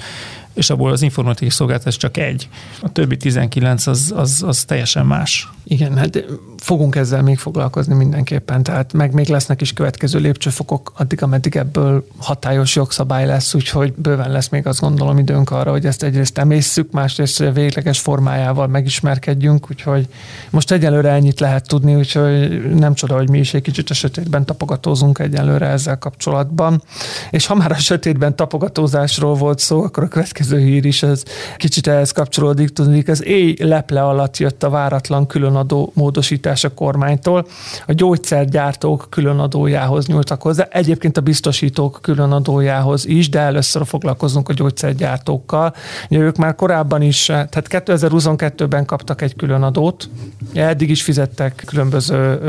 és abból az informatikai szolgáltatás csak egy. A többi 19 az, az, az teljesen más. Igen, hát fogunk ezzel még foglalkozni mindenképpen, tehát meg még lesznek is következő lépcsőfokok, addig, ameddig ebből hatályos jogszabály lesz, úgyhogy bőven lesz még azt gondolom időnk arra, hogy ezt egyrészt emészszük, másrészt a végleges formájával megismerkedjünk, úgyhogy most egyelőre ennyit lehet tudni, úgyhogy nem csoda, hogy mi is egy kicsit a sötétben tapogatózunk egyelőre ezzel kapcsolatban. És ha már a sötétben tapogatózásról volt szó, akkor a következő hír is ez kicsit ehhez kapcsolódik, tudni, az éj leple alatt jött a váratlan különadó módosítás a kormánytól. A gyógyszergyártók különadójához nyúltak hozzá. Egyébként a biztosító adók különadójához is, de először foglalkozunk a gyógyszergyártókkal. Ugye ők már korábban is, tehát 2022-ben kaptak egy különadót, eddig is fizettek különböző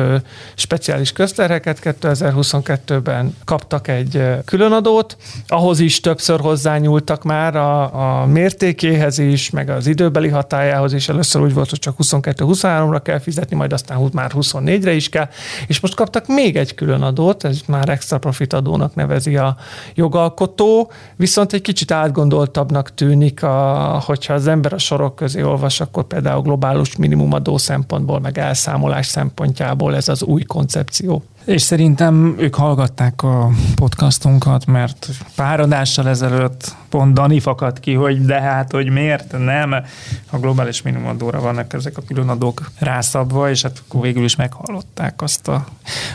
speciális közterheket, 2022-ben kaptak egy különadót, ahhoz is többször hozzányúltak már a, a mértékéhez is, meg az időbeli hatájához is. Először úgy volt, hogy csak 22-23-ra kell fizetni, majd aztán már 24-re is kell, és most kaptak még egy különadót, ez már extra profit adónak nevezi a jogalkotó, viszont egy kicsit átgondoltabbnak tűnik, a, hogyha az ember a sorok közé olvas, akkor például globális minimumadó szempontból, meg elszámolás szempontjából ez az új koncepció. És szerintem ők hallgatták a podcastunkat, mert pár adással ezelőtt pont Dani fakadt ki, hogy de hát, hogy miért nem a globális minimumadóra vannak ezek a különadók rászabva, és hát végül is meghallották azt, a,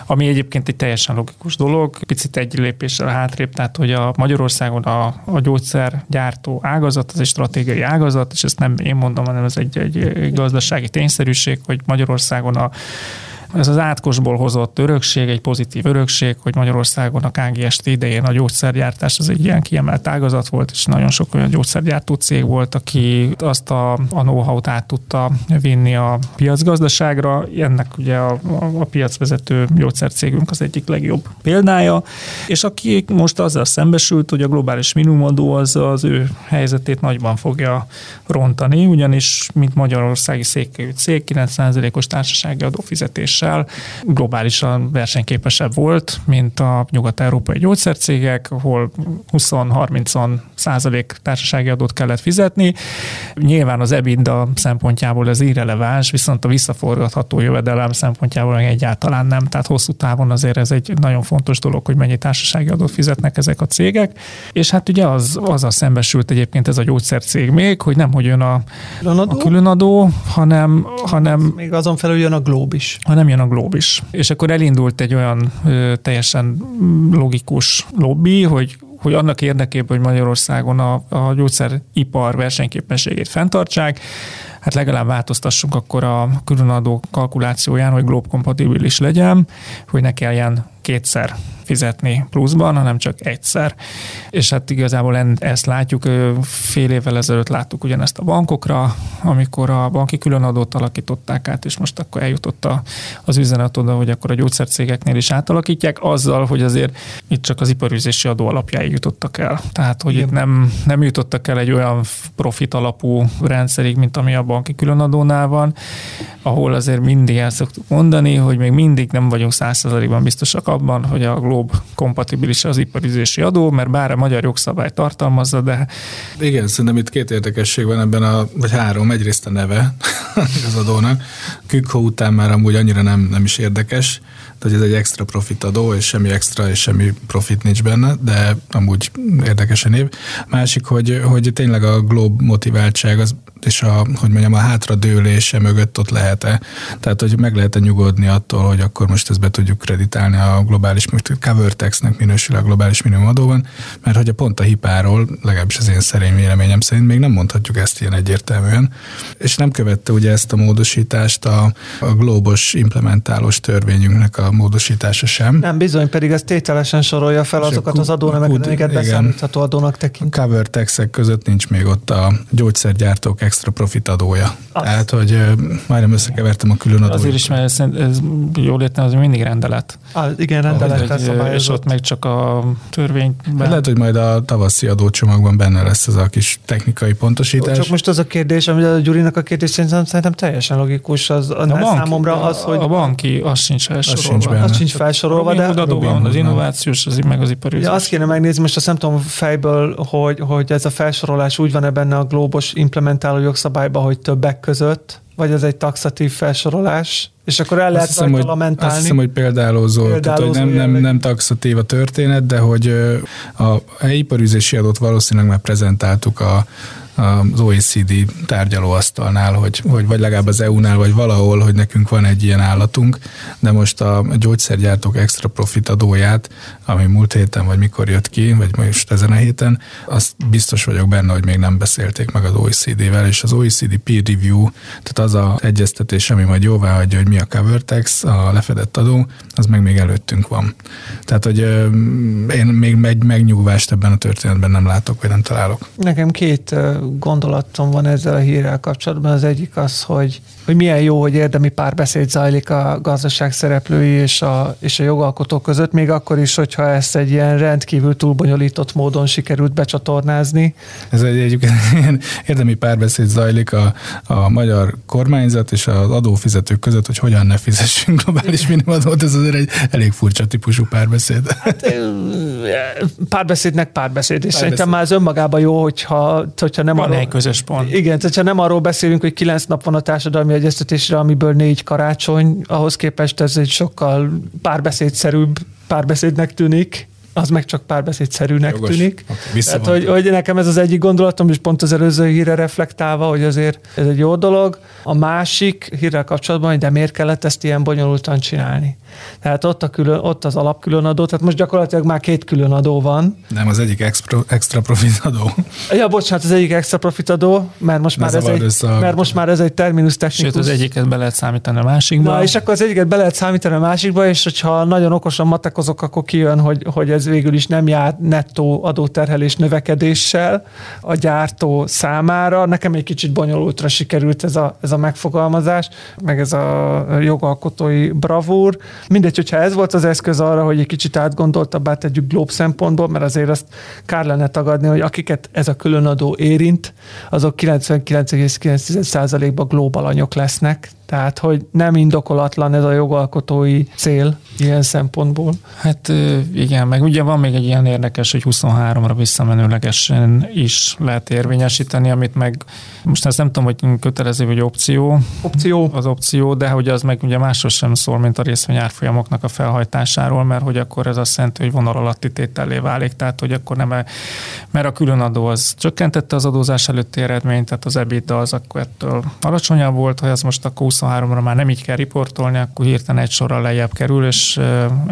ami egyébként egy teljesen logikus dolog. Picit egy lépéssel hátrébb, tehát hogy a Magyarországon a, a gyógyszergyártó ágazat, az egy stratégiai ágazat, és ezt nem én mondom, hanem ez egy, egy gazdasági tényszerűség, hogy Magyarországon a ez az átkosból hozott örökség, egy pozitív örökség, hogy Magyarországon a KGST idején a gyógyszergyártás az egy ilyen kiemelt ágazat volt, és nagyon sok olyan gyógyszergyártó cég volt, aki azt a, a know-how-t át tudta vinni a piacgazdaságra. Ennek ugye a, a, a piacvezető gyógyszercégünk az egyik legjobb példája, és aki most azzal szembesült, hogy a globális minimumadó az az ő helyzetét nagyban fogja rontani, ugyanis mint Magyarországi székelyű cég 9%-os társasági adófizetés termeléssel globálisan versenyképesebb volt, mint a nyugat-európai gyógyszercégek, ahol 20-30 százalék társasági adót kellett fizetni. Nyilván az EBITDA szempontjából ez irreleváns, viszont a visszaforgatható jövedelem szempontjából egyáltalán nem. Tehát hosszú távon azért ez egy nagyon fontos dolog, hogy mennyi társasági adót fizetnek ezek a cégek. És hát ugye az, az a szembesült egyébként ez a gyógyszercég még, hogy nem hogy jön a, különadó? a különadó, hanem, hanem... Még azon felül jön a glób is. Hanem nem jön a Globe is. És akkor elindult egy olyan ö, teljesen logikus lobby, hogy hogy annak érdekében, hogy Magyarországon a, a gyógyszeripar versenyképességét fenntartsák, hát legalább változtassunk akkor a különadó kalkulációján, hogy globe kompatibilis legyen, hogy ne kelljen kétszer fizetni pluszban, hanem csak egyszer. És hát igazából ezt látjuk, fél évvel ezelőtt láttuk ugyanezt a bankokra, amikor a banki különadót alakították át, és most akkor eljutott a, az üzenet oda, hogy akkor a gyógyszercégeknél is átalakítják, azzal, hogy azért itt csak az iparűzési adó alapjáig jutottak el. Tehát, hogy Igen. itt nem, nem jutottak el egy olyan profit alapú rendszerig, mint ami a banki különadónál van, ahol azért mindig el szoktuk mondani, hogy még mindig nem vagyunk százszerzalékban biztosak abban, hogy a Globe kompatibilis az iparizési adó, mert bár a magyar jogszabály tartalmazza, de... Igen, szerintem itt két érdekesség van ebben, a, vagy három. Egyrészt a neve az adónak. Kükho után már amúgy annyira nem, nem is érdekes, hogy ez egy extra profit adó, és semmi extra és semmi profit nincs benne, de amúgy érdekes a név. Másik, hogy, hogy tényleg a glob motiváltság az és a, hogy mondjam, a hátradőlése mögött ott lehet-e. Tehát, hogy meg lehet-e nyugodni attól, hogy akkor most ezt be tudjuk kreditálni a globális, most cover taxnek minősül a globális minimumadóban, mert hogy a pont a hipáról, legalábbis az én szerény véleményem szerint még nem mondhatjuk ezt ilyen egyértelműen. És nem követte ugye ezt a módosítást a, a globos implementálós törvényünknek a módosítása sem. Nem, bizony, pedig ez tételesen sorolja fel azokat az adónemeket, amiket beszámítható adónak tekint. A cover taxek között nincs még ott a gyógyszergyártók extra profit adója. Az. Tehát, hogy majdnem összekevertem a külön adót. Azért is, mert ez, jól értem, az mindig rendelet. Ah, igen, rendelet. És ott meg csak a törvény. Hát lehet, hogy majd a tavaszi adócsomagban benne lesz ez a kis technikai pontosítás. Csak most az a kérdés, amit a Gyurinak a kérdés szerintem, szerintem teljesen logikus. Az, a, a banki, számomra az, hogy... A banki, az sincs felsorolva. Az sincs, benne. Az sincs felsorolva, de... Adó van, az innovációs, az meg az ipari. Ja, azt kéne megnézni, most azt nem tudom fejből, hogy, hogy ez a felsorolás úgy van-e benne a globos implementáló jogszabályban, hogy többek között, vagy ez egy taxatív felsorolás, és akkor el lehet hiszem, hogy, lamentálni. Azt hiszem, hogy példálózó, tehát, hogy nem, nem, nem taxatív a történet, de hogy a helyi iparűzési adót valószínűleg már prezentáltuk a az OECD tárgyalóasztalnál, hogy, hogy vagy legalább az EU-nál, vagy valahol, hogy nekünk van egy ilyen állatunk, de most a gyógyszergyártók extra profit adóját, ami múlt héten, vagy mikor jött ki, vagy most ezen a héten, azt biztos vagyok benne, hogy még nem beszélték meg az OECD-vel, és az OECD peer review, tehát az a egyeztetés, ami majd jóvá hagyja, hogy mi a cover tax, a lefedett adó, az meg még előttünk van. Tehát, hogy én még egy megnyugvást ebben a történetben nem látok, vagy nem találok. Nekem két gondolatom van ezzel a hírrel kapcsolatban. Az egyik az, hogy hogy milyen jó, hogy érdemi párbeszéd zajlik a gazdaság szereplői és a, és a jogalkotók között, még akkor is, hogyha ezt egy ilyen rendkívül túlbonyolított módon sikerült becsatornázni. Ez egy egyébként ilyen érdemi párbeszéd zajlik a, a magyar kormányzat és az adófizetők között, hogy hogyan ne fizessünk globális minimumadót, ez azért egy elég furcsa típusú párbeszéd. Hát, párbeszédnek párbeszéd, és párbeszéd. szerintem már az önmagában jó, hogyha, hogyha nem Van arról, egy közös pont. Igen, hogyha nem arról beszélünk, hogy kilenc nap van a társadalmi egyeztetésre, amiből négy karácsony, ahhoz képest ez egy sokkal párbeszédszerűbb párbeszédnek tűnik, az meg csak párbeszédszerűnek Jogos. tűnik. Okay, Tehát, hogy, hogy nekem ez az egyik gondolatom, és pont az előző híre reflektálva, hogy azért ez egy jó dolog. A másik hírrel kapcsolatban, hogy de miért kellett ezt ilyen bonyolultan csinálni. Tehát ott, a külön, ott az alapkülönadó, tehát most gyakorlatilag már két különadó van. Nem, az egyik extra, extra profit adó. Ja, bocsánat, az egyik extra profit adó, mert most, már ez, egy, a... mert most már ez egy terminus technikus. Sőt, az egyiket be lehet számítani a másikba. Na, és akkor az egyiket be lehet számítani a másikba, és hogyha nagyon okosan matekozok, akkor kijön, hogy, hogy ez végül is nem jár nettó adóterhelés növekedéssel a gyártó számára. Nekem egy kicsit bonyolultra sikerült ez a, ez a megfogalmazás, meg ez a jogalkotói bravúr. Mindegy, hogyha ez volt az eszköz arra, hogy egy kicsit átgondoltabbá tegyük glob szempontból, mert azért azt kár lenne tagadni, hogy akiket ez a különadó érint, azok 99,9%-ban glóbalanyok lesznek, tehát, hogy nem indokolatlan ez a jogalkotói cél ilyen szempontból. Hát igen, meg ugye van még egy ilyen érdekes, hogy 23-ra visszamenőlegesen is lehet érvényesíteni, amit meg most ezt nem tudom, hogy kötelező vagy opció. Opció. Az opció, de hogy az meg ugye másról sem szól, mint a részvény árfolyamoknak a felhajtásáról, mert hogy akkor ez azt jelenti, hogy vonal alatti tétellé válik, tehát hogy akkor nem, mert a különadó az csökkentette az adózás előtti eredményt, tehát az EBITDA az akkor ettől alacsonyabb volt, hogy ez most akkor 23-ra már nem így kell riportolni, akkor hirtelen egy sorral lejjebb kerül, és,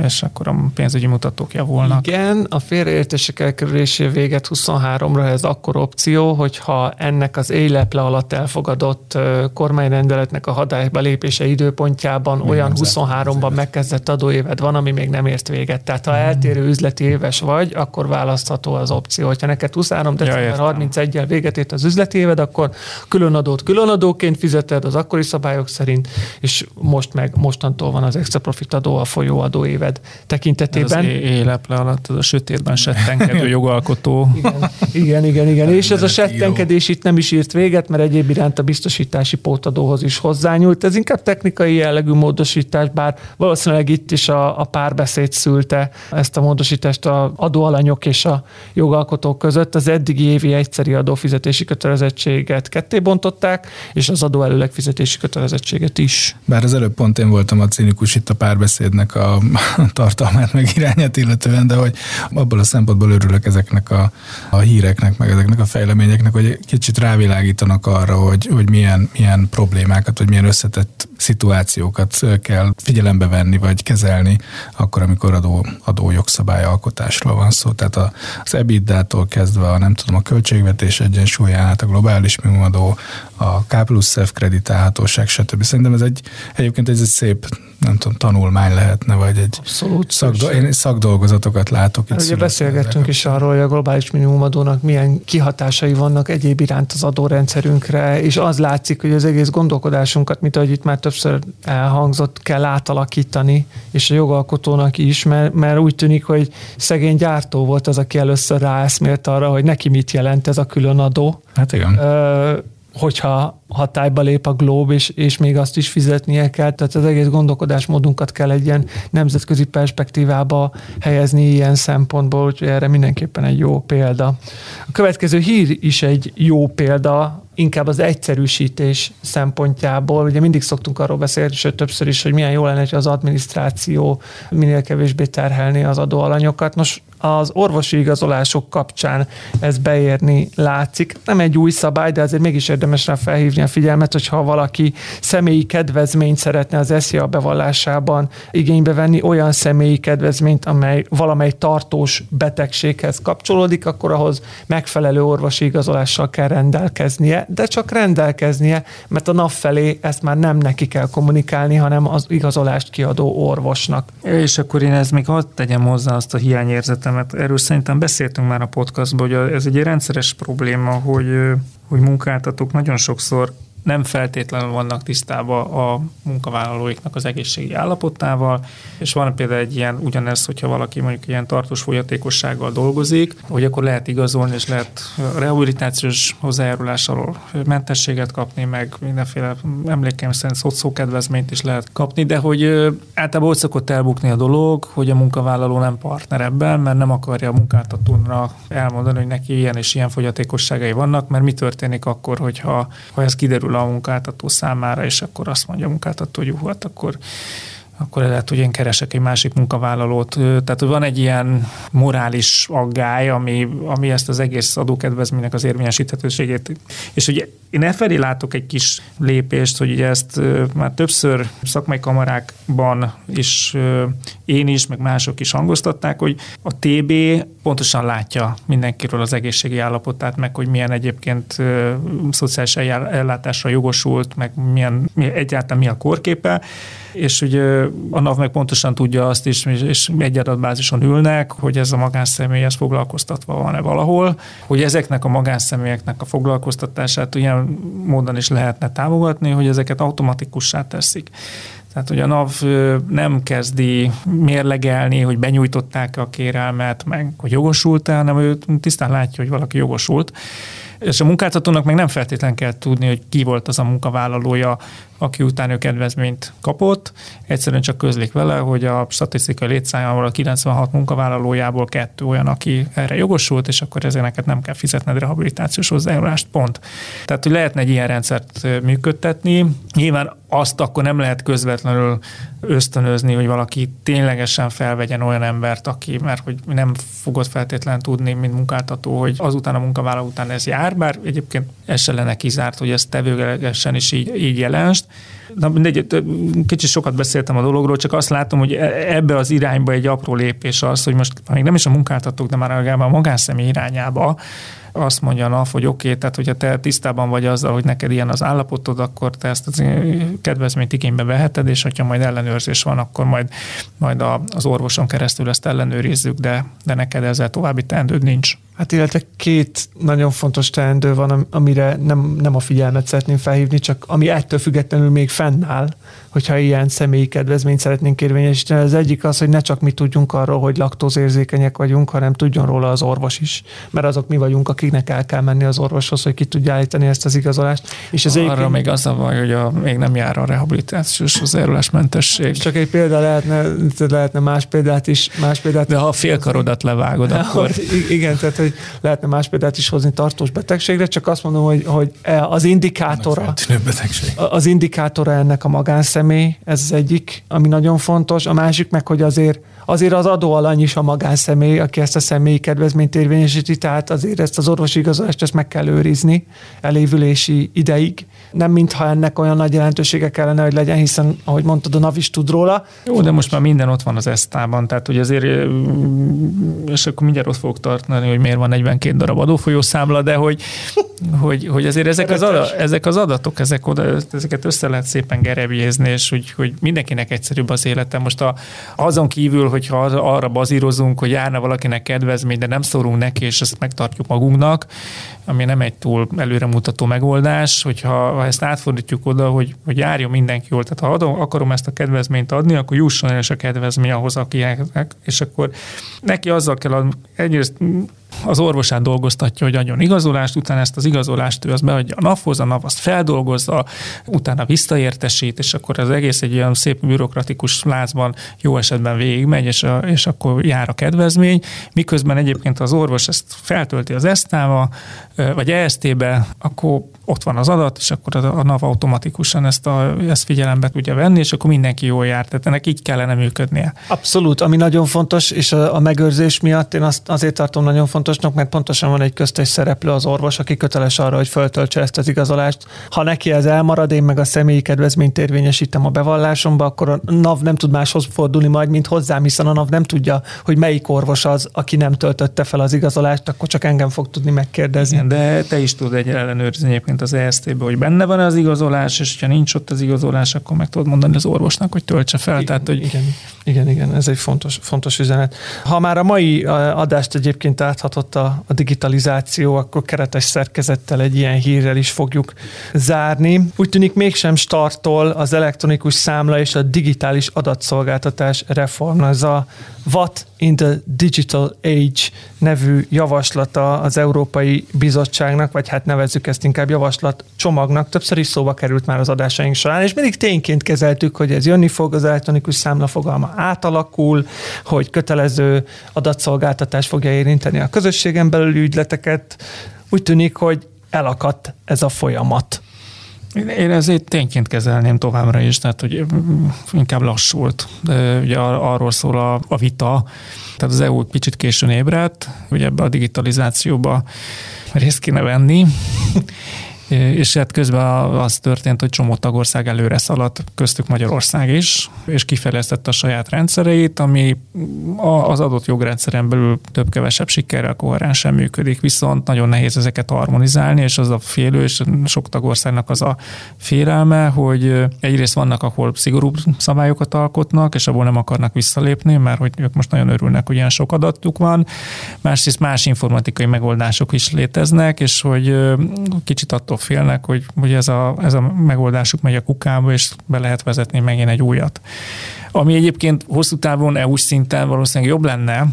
és akkor a pénzügyi mutatók javulnak. Igen, a félreértések elkerülésé véget 23-ra ez akkor opció, hogyha ennek az éleple alatt elfogadott kormányrendeletnek a hatályba lépése időpontjában Mi olyan 23-ban megkezdett adóéved van, ami még nem ért véget. Tehát ha hmm. eltérő üzleti éves vagy, akkor választható az opció. Ha neked 23 december ja, 31-el véget ért az üzleti éved, akkor különadót különadóként fizeted az akkori szabályok szerint, és most meg mostantól van az extra profit adó a folyóadó éved tekintetében. Ez az éleple alatt, az a sötétben settenkedő jogalkotó. Igen, igen, igen. igen. És ez a settenkedés itt nem is írt véget, mert egyéb iránt a biztosítási pótadóhoz is hozzányúlt. Ez inkább technikai jellegű módosítás, bár valószínűleg itt is a, a párbeszéd szülte ezt a módosítást a adóalanyok és a jogalkotók között. Az eddigi évi egyszeri adófizetési kötelezettséget ketté bontották, és az adó előleg fizetési kötelezettséget kötelezettséget is. Bár az előbb pont én voltam a cinikus itt a párbeszédnek a tartalmát meg irányát illetően, de hogy abból a szempontból örülök ezeknek a, a híreknek, meg ezeknek a fejleményeknek, hogy kicsit rávilágítanak arra, hogy, hogy milyen, milyen problémákat, vagy milyen összetett szituációkat kell figyelembe venni, vagy kezelni, akkor, amikor adó, adó jogszabályalkotásról van szó. Tehát az EBITDA-tól kezdve a, nem tudom, a költségvetés egyensúlyán át a globális minimumadó, a K plusz F kreditálhatóság, stb. Szerintem ez egy, egyébként ez egy szép nem tudom, tanulmány lehetne, vagy egy Abszolút szakdo- én szakdolgozatokat látok. Itt ugye beszélgettünk is arról, hogy a globális minimumadónak milyen kihatásai vannak egyéb iránt az adórendszerünkre, és az látszik, hogy az egész gondolkodásunkat, mint ahogy itt már többször elhangzott, kell átalakítani, és a jogalkotónak is, mert, mert úgy tűnik, hogy szegény gyártó volt az, aki először ráeszmélt arra, hogy neki mit jelent ez a külön adó. Hát igen. Ö, hogyha hatályba lép a Globe, és, és még azt is fizetnie kell, tehát az egész gondolkodásmódunkat kell egy ilyen nemzetközi perspektívába helyezni ilyen szempontból, úgyhogy erre mindenképpen egy jó példa. A következő hír is egy jó példa, inkább az egyszerűsítés szempontjából, ugye mindig szoktunk arról beszélni, és többször is, hogy milyen jó lenne, hogy az adminisztráció minél kevésbé terhelni az adóalanyokat. Nos, az orvosi igazolások kapcsán ez beérni látszik. Nem egy új szabály, de azért mégis érdemes rá felhívni a figyelmet, hogyha valaki személyi kedvezményt szeretne az SZIA bevallásában igénybe venni, olyan személyi kedvezményt, amely valamely tartós betegséghez kapcsolódik, akkor ahhoz megfelelő orvosi igazolással kell rendelkeznie, de csak rendelkeznie, mert a nap felé ezt már nem neki kell kommunikálni, hanem az igazolást kiadó orvosnak. És akkor én ez még hadd tegyem hozzá azt a hiányérzetem, mert erről szerintem beszéltünk már a podcastban, hogy ez egy rendszeres probléma, hogy, hogy munkáltatók nagyon sokszor nem feltétlenül vannak tisztában a munkavállalóiknak az egészségi állapotával, és van például egy ilyen, ugyanez, hogyha valaki mondjuk ilyen tartós folyatékossággal dolgozik, hogy akkor lehet igazolni, és lehet rehabilitációs hozzájárulás alól mentességet kapni, meg mindenféle emlékeim szerint szociókedvezményt is lehet kapni, de hogy általában ott szokott elbukni a dolog, hogy a munkavállaló nem partner ebben, mert nem akarja a munkáltatónak elmondani, hogy neki ilyen és ilyen fogyatékosságai vannak, mert mi történik akkor, hogyha ha ez kiderül a munkáltató számára, és akkor azt mondja a munkáltató, hogy hát akkor akkor lehet, hogy én keresek egy másik munkavállalót. Tehát, van egy ilyen morális aggály, ami, ami ezt az egész adókedvezménynek az érvényesíthetőségét. És ugye én e felé látok egy kis lépést, hogy ugye ezt már többször szakmai kamarákban is én is, meg mások is hangoztatták, hogy a TB pontosan látja mindenkiről az egészségi állapotát, meg hogy milyen egyébként szociális ellátásra jogosult, meg milyen, egyáltalán mi a korképe, és ugye a NAV meg pontosan tudja azt is, és egy adatbázison ülnek, hogy ez a magánszemélyhez foglalkoztatva van-e valahol, hogy ezeknek a magánszemélyeknek a foglalkoztatását ilyen módon is lehetne támogatni, hogy ezeket automatikussá teszik. Tehát, hogy a NAV nem kezdi mérlegelni, hogy benyújtották a kérelmet, meg hogy jogosult-e, hanem ő tisztán látja, hogy valaki jogosult. És a munkáltatónak meg nem feltétlen kell tudni, hogy ki volt az a munkavállalója, aki után ő kedvezményt kapott. Egyszerűen csak közlik vele, hogy a statisztikai létszámával a 96 munkavállalójából kettő olyan, aki erre jogosult, és akkor ezeket nem kell fizetned rehabilitációs hozzájárulást, pont. Tehát, hogy lehetne egy ilyen rendszert működtetni. Nyilván azt akkor nem lehet közvetlenül ösztönözni, hogy valaki ténylegesen felvegyen olyan embert, aki, mert hogy nem fogod feltétlenül tudni, mint munkáltató, hogy azután a munkavállaló után ez jár, bár egyébként ez se lenne kizárt, hogy ezt tevőlegesen is így, így jelenst. Na mindegy, kicsit sokat beszéltem a dologról, csak azt látom, hogy e, ebbe az irányba egy apró lépés az, hogy most még nem is a munkáltatók, de már legalább a magánszemély irányába azt mondja a hogy oké, okay, tehát hogyha te tisztában vagy azzal, hogy neked ilyen az állapotod, akkor te ezt az kedvezményt igénybe veheted, és hogyha majd ellenőrzés van, akkor majd, majd az orvoson keresztül ezt ellenőrizzük, de, de neked ezzel további teendőd nincs. Hát illetve két nagyon fontos teendő van, amire nem, nem a figyelmet szeretném felhívni, csak ami ettől függetlenül még fennáll, hogyha ilyen személyi kedvezményt szeretnénk érvényesíteni. Az egyik az, hogy ne csak mi tudjunk arról, hogy laktózérzékenyek vagyunk, hanem tudjon róla az orvos is. Mert azok mi vagyunk, akiknek el kell menni az orvoshoz, hogy ki tudja állítani ezt az igazolást. És ez Arra egyébként... még az a baj, hogy a, még nem jár a rehabilitációs hozzájárulásmentesség. Csak egy példa lehetne, lehetne más példát is. Más példát De ha a félkarodat levágod, akkor... Igen, tehát hogy lehetne más példát is hozni tartós betegségre, csak azt mondom, hogy, hogy e az indikátora, az indikátora ennek a magánszemély, ez az egyik, ami nagyon fontos. A másik meg, hogy azért azért az adóalany is a magánszemély, aki ezt a személyi kedvezményt érvényesíti, tehát azért ezt az orvosi igazolást ezt meg kell őrizni elévülési ideig. Nem mintha ennek olyan nagy jelentősége kellene, hogy legyen, hiszen, ahogy mondtad, a NAV is tud róla. Jó, de most már minden ott van az esztában, tehát hogy azért, és akkor mindjárt ott fogok tartani, hogy miért van 42 darab adófolyószámla, de hogy, hogy, hogy azért ezek az, ada, ezek az adatok, ezek oda, ezeket össze lehet szépen gerebjézni, és hogy, hogy mindenkinek egyszerűbb az élete. Most a, azon kívül, hogyha arra bazírozunk, hogy járna valakinek kedvezmény, de nem szórunk neki, és ezt megtartjuk magunknak, ami nem egy túl előremutató megoldás, hogyha ha ezt átfordítjuk oda, hogy, hogy járjon mindenki jól, tehát ha adom, akarom ezt a kedvezményt adni, akkor jusson el a kedvezmény ahhoz, akinek, és akkor neki azzal kell, egyrészt az orvosát dolgoztatja, hogy adjon igazolást, utána ezt az igazolást ő az beadja a NAV-hoz, a NAV azt feldolgozza, utána visszaértesít, és akkor az egész egy olyan szép bürokratikus lázban jó esetben végigmegy, és, a, és akkor jár a kedvezmény, miközben egyébként az orvos ezt feltölti az esztába, vagy EST-be, akkor ott van az adat, és akkor a NAV automatikusan ezt, a, ezt figyelembe tudja venni, és akkor mindenki jól jár. Tehát ennek így kellene működnie. Abszolút, ami nagyon fontos, és a, a megőrzés miatt én azt azért tartom nagyon fontosnak, mert pontosan van egy köztes szereplő az orvos, aki köteles arra, hogy föltöltse ezt az igazolást. Ha neki ez elmarad, én meg a személyi kedvezményt érvényesítem a bevallásomba, akkor a NAV nem tud máshoz fordulni majd, mint hozzám, hiszen a NAV nem tudja, hogy melyik orvos az, aki nem töltötte fel az igazolást, akkor csak engem fog tudni megkérdezni. Igen, de te is tudod egy ellenőrizni egyébként az EST-be, hogy benne van az igazolás, és ha nincs ott az igazolás, akkor meg tudod mondani az orvosnak, hogy töltse fel. Igen, Tehát, hogy... igen, igen, igen, ez egy fontos, fontos üzenet. Ha már a mai adást egyébként áthatott a, a digitalizáció, akkor keretes szerkezettel egy ilyen hírrel is fogjuk zárni. Úgy tűnik mégsem startol az elektronikus számla és a digitális adatszolgáltatás reform. Ez a What in the Digital Age nevű javaslata az Európai Bizottságnak, vagy hát nevezzük ezt inkább javaslat csomagnak, többször is szóba került már az adásaink során, és mindig tényként kezeltük, hogy ez jönni fog, az elektronikus számla fogalma átalakul, hogy kötelező adatszolgáltatás fogja érinteni a közösségen belüli ügyleteket. Úgy tűnik, hogy elakadt ez a folyamat. Én ezért tényként kezelném továbbra is, tehát hogy inkább lassult. De ugye arról szól a, a vita, tehát az EU kicsit későn ébredt, ugye ebbe a digitalizációba részt kéne venni, és hát közben az történt, hogy csomó tagország előre szaladt, köztük Magyarország is, és kifejlesztette a saját rendszereit, ami az adott jogrendszeren belül több-kevesebb sikerrel koherensen működik, viszont nagyon nehéz ezeket harmonizálni, és az a félő, és sok tagországnak az a félelme, hogy egyrészt vannak, ahol szigorúbb szabályokat alkotnak, és abból nem akarnak visszalépni, mert hogy ők most nagyon örülnek, hogy ilyen sok adatuk van, másrészt más informatikai megoldások is léteznek, és hogy kicsit attól attól félnek, hogy, hogy ez, a, ez a megoldásuk megy a kukába, és be lehet vezetni megint egy újat. Ami egyébként hosszú távon EU-s szinten valószínűleg jobb lenne,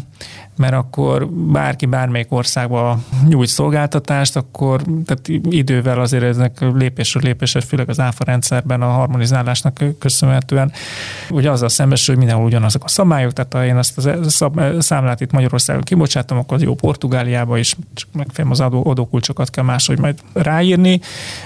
mert akkor bárki bármelyik országba nyújt szolgáltatást, akkor tehát idővel azért eznek lépésről lépésre, főleg az áfa rendszerben a harmonizálásnak köszönhetően, ugye azzal szembesül, hogy mindenhol ugyanazok a szabályok, tehát ha én azt a számlát itt Magyarországon kibocsátom, akkor az jó Portugáliába is, csak megfelelően az adó, adókulcsokat kell máshogy majd ráírni.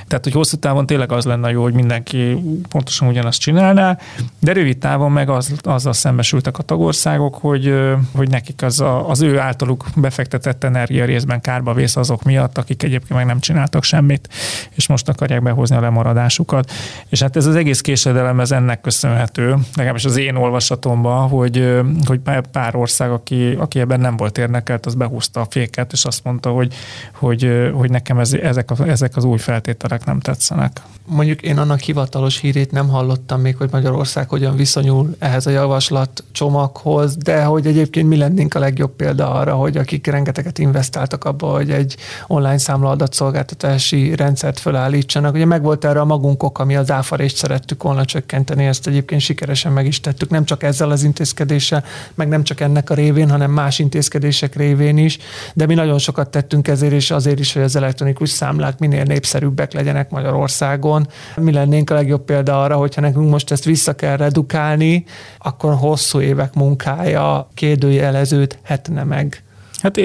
Tehát, hogy hosszú távon tényleg az lenne jó, hogy mindenki pontosan ugyanazt csinálná, de rövid távon meg az, azzal szembesültek a tagországok, hogy, hogy nekik az a az ő általuk befektetett energia részben kárba vész azok miatt, akik egyébként meg nem csináltak semmit, és most akarják behozni a lemaradásukat. És hát ez az egész késedelem, ez ennek köszönhető, legalábbis az én olvasatomban, hogy, hogy pár ország, aki, aki ebben nem volt érdekelt, az behúzta a féket, és azt mondta, hogy, hogy, hogy nekem ez, ezek, a, ezek az új feltételek nem tetszenek. Mondjuk én annak hivatalos hírét nem hallottam még, hogy Magyarország hogyan viszonyul ehhez a javaslat csomaghoz, de hogy egyébként mi lennénk a legjobb példa arra, hogy akik rengeteget investáltak abba, hogy egy online számla adatszolgáltatási rendszert felállítsanak. Ugye megvolt erre a magunk ok, ami az áfarést szerettük volna csökkenteni, ezt egyébként sikeresen meg is tettük, nem csak ezzel az intézkedéssel, meg nem csak ennek a révén, hanem más intézkedések révén is, de mi nagyon sokat tettünk ezért, és azért is, hogy az elektronikus számlák minél népszerűbbek legyenek Magyarországon. Mi lennénk a legjobb példa arra, hogyha nekünk most ezt vissza kell redukálni, akkor hosszú évek munkája kérdőjeleződhet tehetne meg? Hát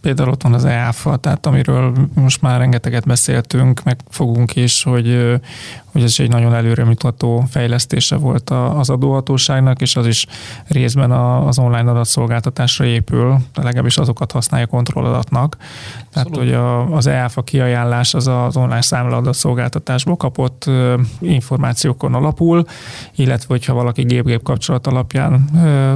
például ott van az EAFA, tehát amiről most már rengeteget beszéltünk, meg fogunk is, hogy, hogy ez egy nagyon előremutató fejlesztése volt az adóhatóságnak, és az is részben az online adatszolgáltatásra épül, legalábbis azokat használja kontrolladatnak. Tehát, hogy a, az EAFA kiajánlás az az online számlaadatszolgáltatásból kapott információkon alapul, illetve hogyha valaki gép-gép kapcsolat alapján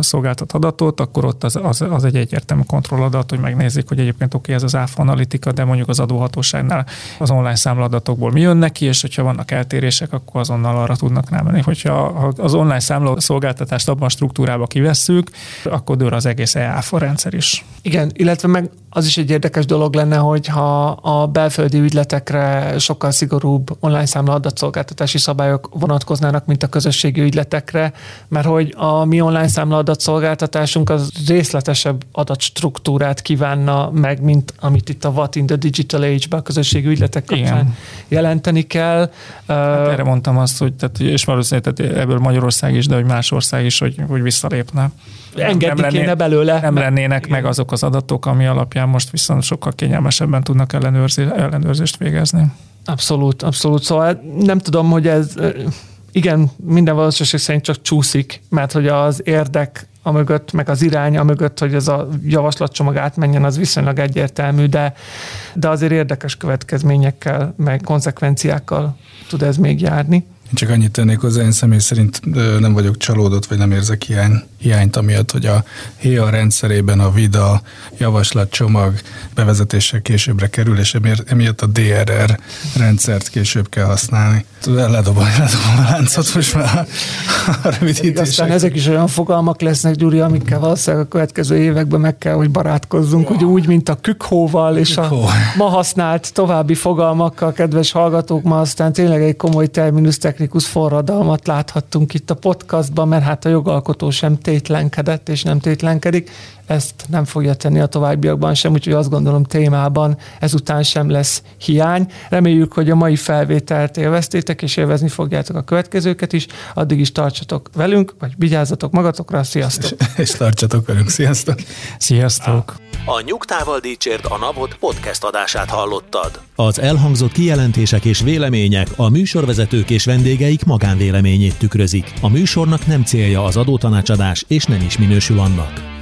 szolgáltat adatot, akkor ott az, az, az egy egyértelmű kontrolladat, hogy megnézik, hogy egyébként oké, okay, ez az áfa analitika, de mondjuk az adóhatóságnál az online számladatokból mi jön neki, és hogyha vannak eltérések, akkor azonnal arra tudnak rámenni. Hogyha az online számló szolgáltatást abban a struktúrába kivesszük, akkor dől az egész EAFA rendszer is. Igen, illetve meg az is egy érdekes dolog lenne, hogyha a belföldi ügyletekre sokkal szigorúbb online számla adatszolgáltatási szabályok vonatkoznának, mint a közösségi ügyletekre, mert hogy a mi online számla adatszolgáltatásunk az részletesebb adatstruktúrát kívánna meg, mint amit itt a What in the Digital Age-ben a közösségi ügyletek kapcsán Igen. jelenteni kell. Hát erre mondtam azt, hogy tehát, és valószínűleg tehát ebből Magyarország is, de hogy más ország is, hogy, hogy visszalépne. Engedni nem kéne belőle. Nem lennének meg azok az adatok, ami alapján most viszont sokkal kényelmesebben tudnak ellenőrzést végezni. Abszolút, abszolút. Szóval nem tudom, hogy ez igen, minden valószínűség szerint csak csúszik, mert hogy az érdek a mögött, meg az irány a mögött, hogy ez a javaslatcsomag átmenjen, az viszonylag egyértelmű, de, de azért érdekes következményekkel, meg konzekvenciákkal tud ez még járni. Én csak annyit tennék hozzá, én személy szerint nem vagyok csalódott, vagy nem érzek hiány, hiányt, amiatt, hogy a HIA rendszerében a VIDA javaslatcsomag bevezetése későbbre kerül, és emiatt a DRR rendszert később kell használni. Ledobom, ledobom a láncot most már a rövidítések. Aztán ezek is olyan fogalmak lesznek, Gyuri, amikkel valószínűleg a következő években meg kell, hogy barátkozzunk, hogy úgy, mint a kükhóval és a ma használt további fogalmakkal, kedves hallgatók, ma aztán tényleg egy komoly terminus technikus forradalmat láthattunk itt a podcastban, mert hát a jogalkotó sem tétlenkedett és nem tétlenkedik. Ezt nem fogja tenni a továbbiakban sem, úgyhogy azt gondolom témában ezután sem lesz hiány. Reméljük, hogy a mai felvételt élveztétek, és élvezni fogjátok a következőket is. Addig is tartsatok velünk, vagy vigyázzatok magatokra. Sziasztok! És, és tartsatok velünk. Sziasztok! Sziasztok! A Nyugtával Dícsért a Napot podcast adását hallottad. Az elhangzott kijelentések és vélemények a műsorvezetők és vendégeik magánvéleményét tükrözik. A műsornak nem célja az adótanácsadás, és nem is minősül annak.